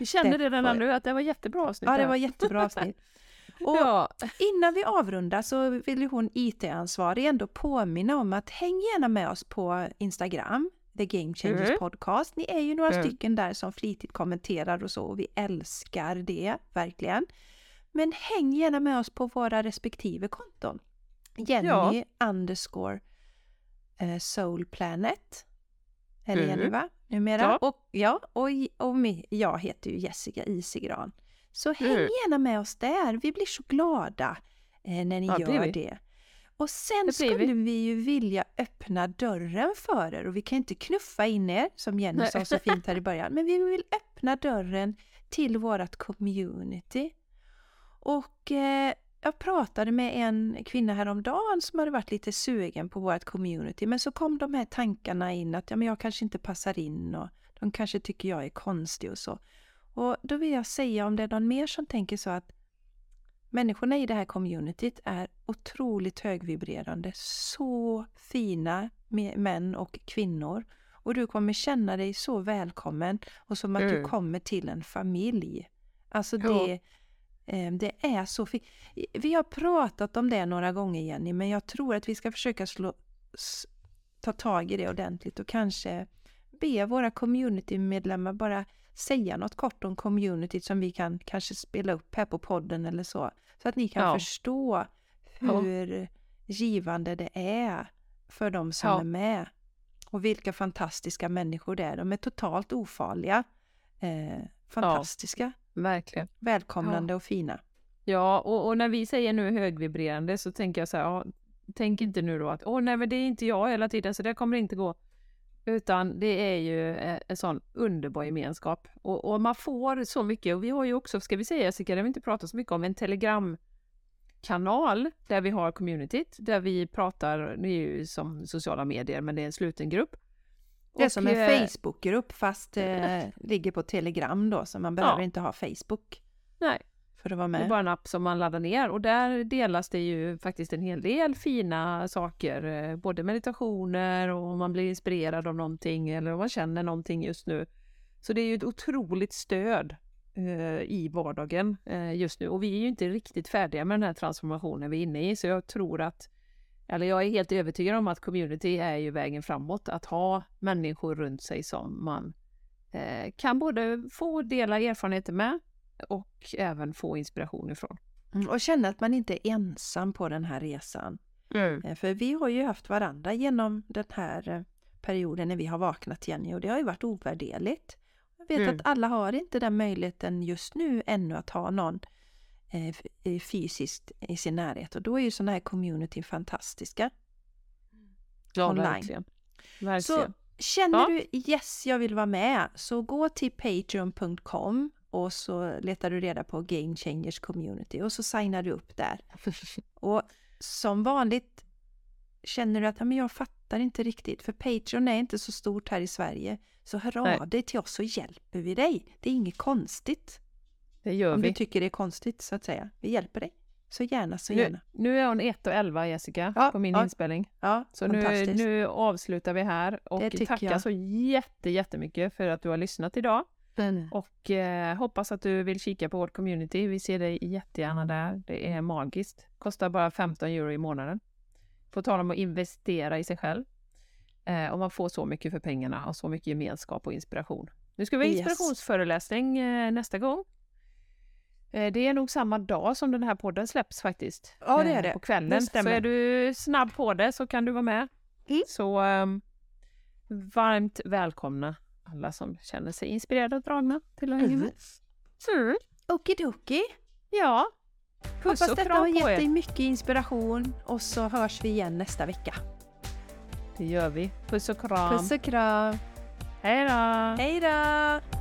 Vi känner Det redan nu att det var jättebra avsnitt. ja, det var jättebra avsnitt. Och Ja, innan vi avrundar så vill ju hon IT-ansvarig ändå påminna om att häng gärna med oss på Instagram, The Game Changers Mm. Podcast. Ni är ju några Mm. stycken där som flitigt kommenterar och så och vi älskar det, verkligen. Men häng gärna med oss på våra respektive konton. Jenny Ja. underscore eh, Soul Planet. Eller Mm. Jenny va? Numera. Ja. Och, ja, och, och jag heter ju Jessica Isigran. Så häng Mm. gärna med oss där. Vi blir så glada eh, när ni Ja, det gör vi. det. Och sen Det blir vi. skulle vi ju vilja öppna dörren för er och vi kan inte knuffa in er som Jenny Nej. sa så fint här i början. Men vi vill öppna dörren till vårt community. Och eh, jag pratade med en kvinna häromdagen som hade varit lite sugen på vårt community men så kom de här tankarna in att ja, men jag kanske inte passar in och de kanske tycker jag är konstig och så. Och då vill jag säga om det är någon mer som tänker så att människorna i det här communityt är otroligt högvibrerande, så fina män och kvinnor. Och du kommer känna dig så välkommen och som att du Mm. kommer till en familj. Alltså Ja. det, eh, det är så fint. Vi har pratat om det några gånger Jenny, men jag tror att vi ska försöka slå, ta tag i det ordentligt och kanske be våra communitymedlemmar bara säga något kort om communityt som vi kan kanske spela upp här på podden eller så. Så att ni kan Ja. förstå Ja. hur givande det är för de som Ja. är med. Och vilka fantastiska människor det är. De är totalt ofarliga. eh, fantastiska, Verkligen. välkomnande och fina. Ja, och, och när vi säger nu högvibrerande så tänker jag så här, ja, tänk inte nu då att åh nej men det är inte jag hela tiden så det kommer inte gå. Utan det är ju eh, en sån underbar gemenskap. Och, och man får så mycket, och vi har ju också, ska vi säga Jessica, det har vi inte pratat så mycket om, en telegramkanal där vi har communityt, där vi pratar, det är ju som sociala medier, men det är en sluten grupp. Det är som en eh, Facebookgrupp fast eh, ligger på Telegram då, så man behöver Ja. inte ha Facebook Nej, för att vara Det är med. bara en app som man laddar ner och där delas det ju faktiskt en hel del fina saker. eh, Både meditationer och om man blir inspirerad av någonting eller om man känner någonting just nu. Så det är ju ett otroligt stöd eh, i vardagen eh, just nu och vi är ju inte riktigt färdiga med den här transformationen vi är inne i så jag tror att eller jag är helt övertygad om att community är ju vägen framåt. Att ha människor runt sig som man eh, kan både få dela erfarenheter med och även få inspiration ifrån. Mm, Och känna att man inte är ensam på den här resan. Eh, För vi har ju haft varandra genom den här eh, perioden när vi har vaknat Jenny och det har ju varit ovärderligt. Jag vet Mm. att alla har inte den möjligheten just nu ännu att ha någon eh, eh, fysiskt i sin närhet och då är ju sådana här community fantastiska. Ja, online. verkligen. Verkligen. Så känner Ja. du yes, jag vill vara med, så gå till patreon.com och så letar du reda på Game Changers Community och så signar du upp där. Och som vanligt känner du att "Ja, men jag fattar inte riktigt för Patreon är inte så stort här i Sverige. Så hör Nej. av dig till oss så hjälper vi dig. Det är inget konstigt. Det gör Om vi. du tycker det är konstigt så att säga. Vi hjälper dig. Så gärna, så Nu, gärna. nu är hon 1 och 11 Jessica Ja, på min ja. inspelning. Ja, Så nu, fantastiskt. nu avslutar vi här och tackar jag. så jätte, jättemycket för att du har lyssnat idag. Mm. Och eh, hoppas att du vill kika på vårt community. Vi ser dig jättegärna där. Det är magiskt. Kostar bara 15 euro i månaden. På tal om att investera i sig själv. Eh, och man får så mycket för pengarna och så mycket gemenskap och inspiration. Nu ska vi ha Yes. inspirationsföreläsning eh, nästa gång. Eh, det är nog samma dag som den här podden släpps faktiskt. Ja, det är Eh, det. På kvällen. Det så är du snabb på det så kan du vara med. Mm. Så ehm, varmt välkomna alla som känner sig inspirerade och dragna till att hänga med. Mm. Okidoki. Ja. Puss Hoppas och detta har gett dig mycket inspiration och så hörs vi igen nästa vecka. Det gör vi. Puss och kram. Puss och kram. Hej då! Hej då!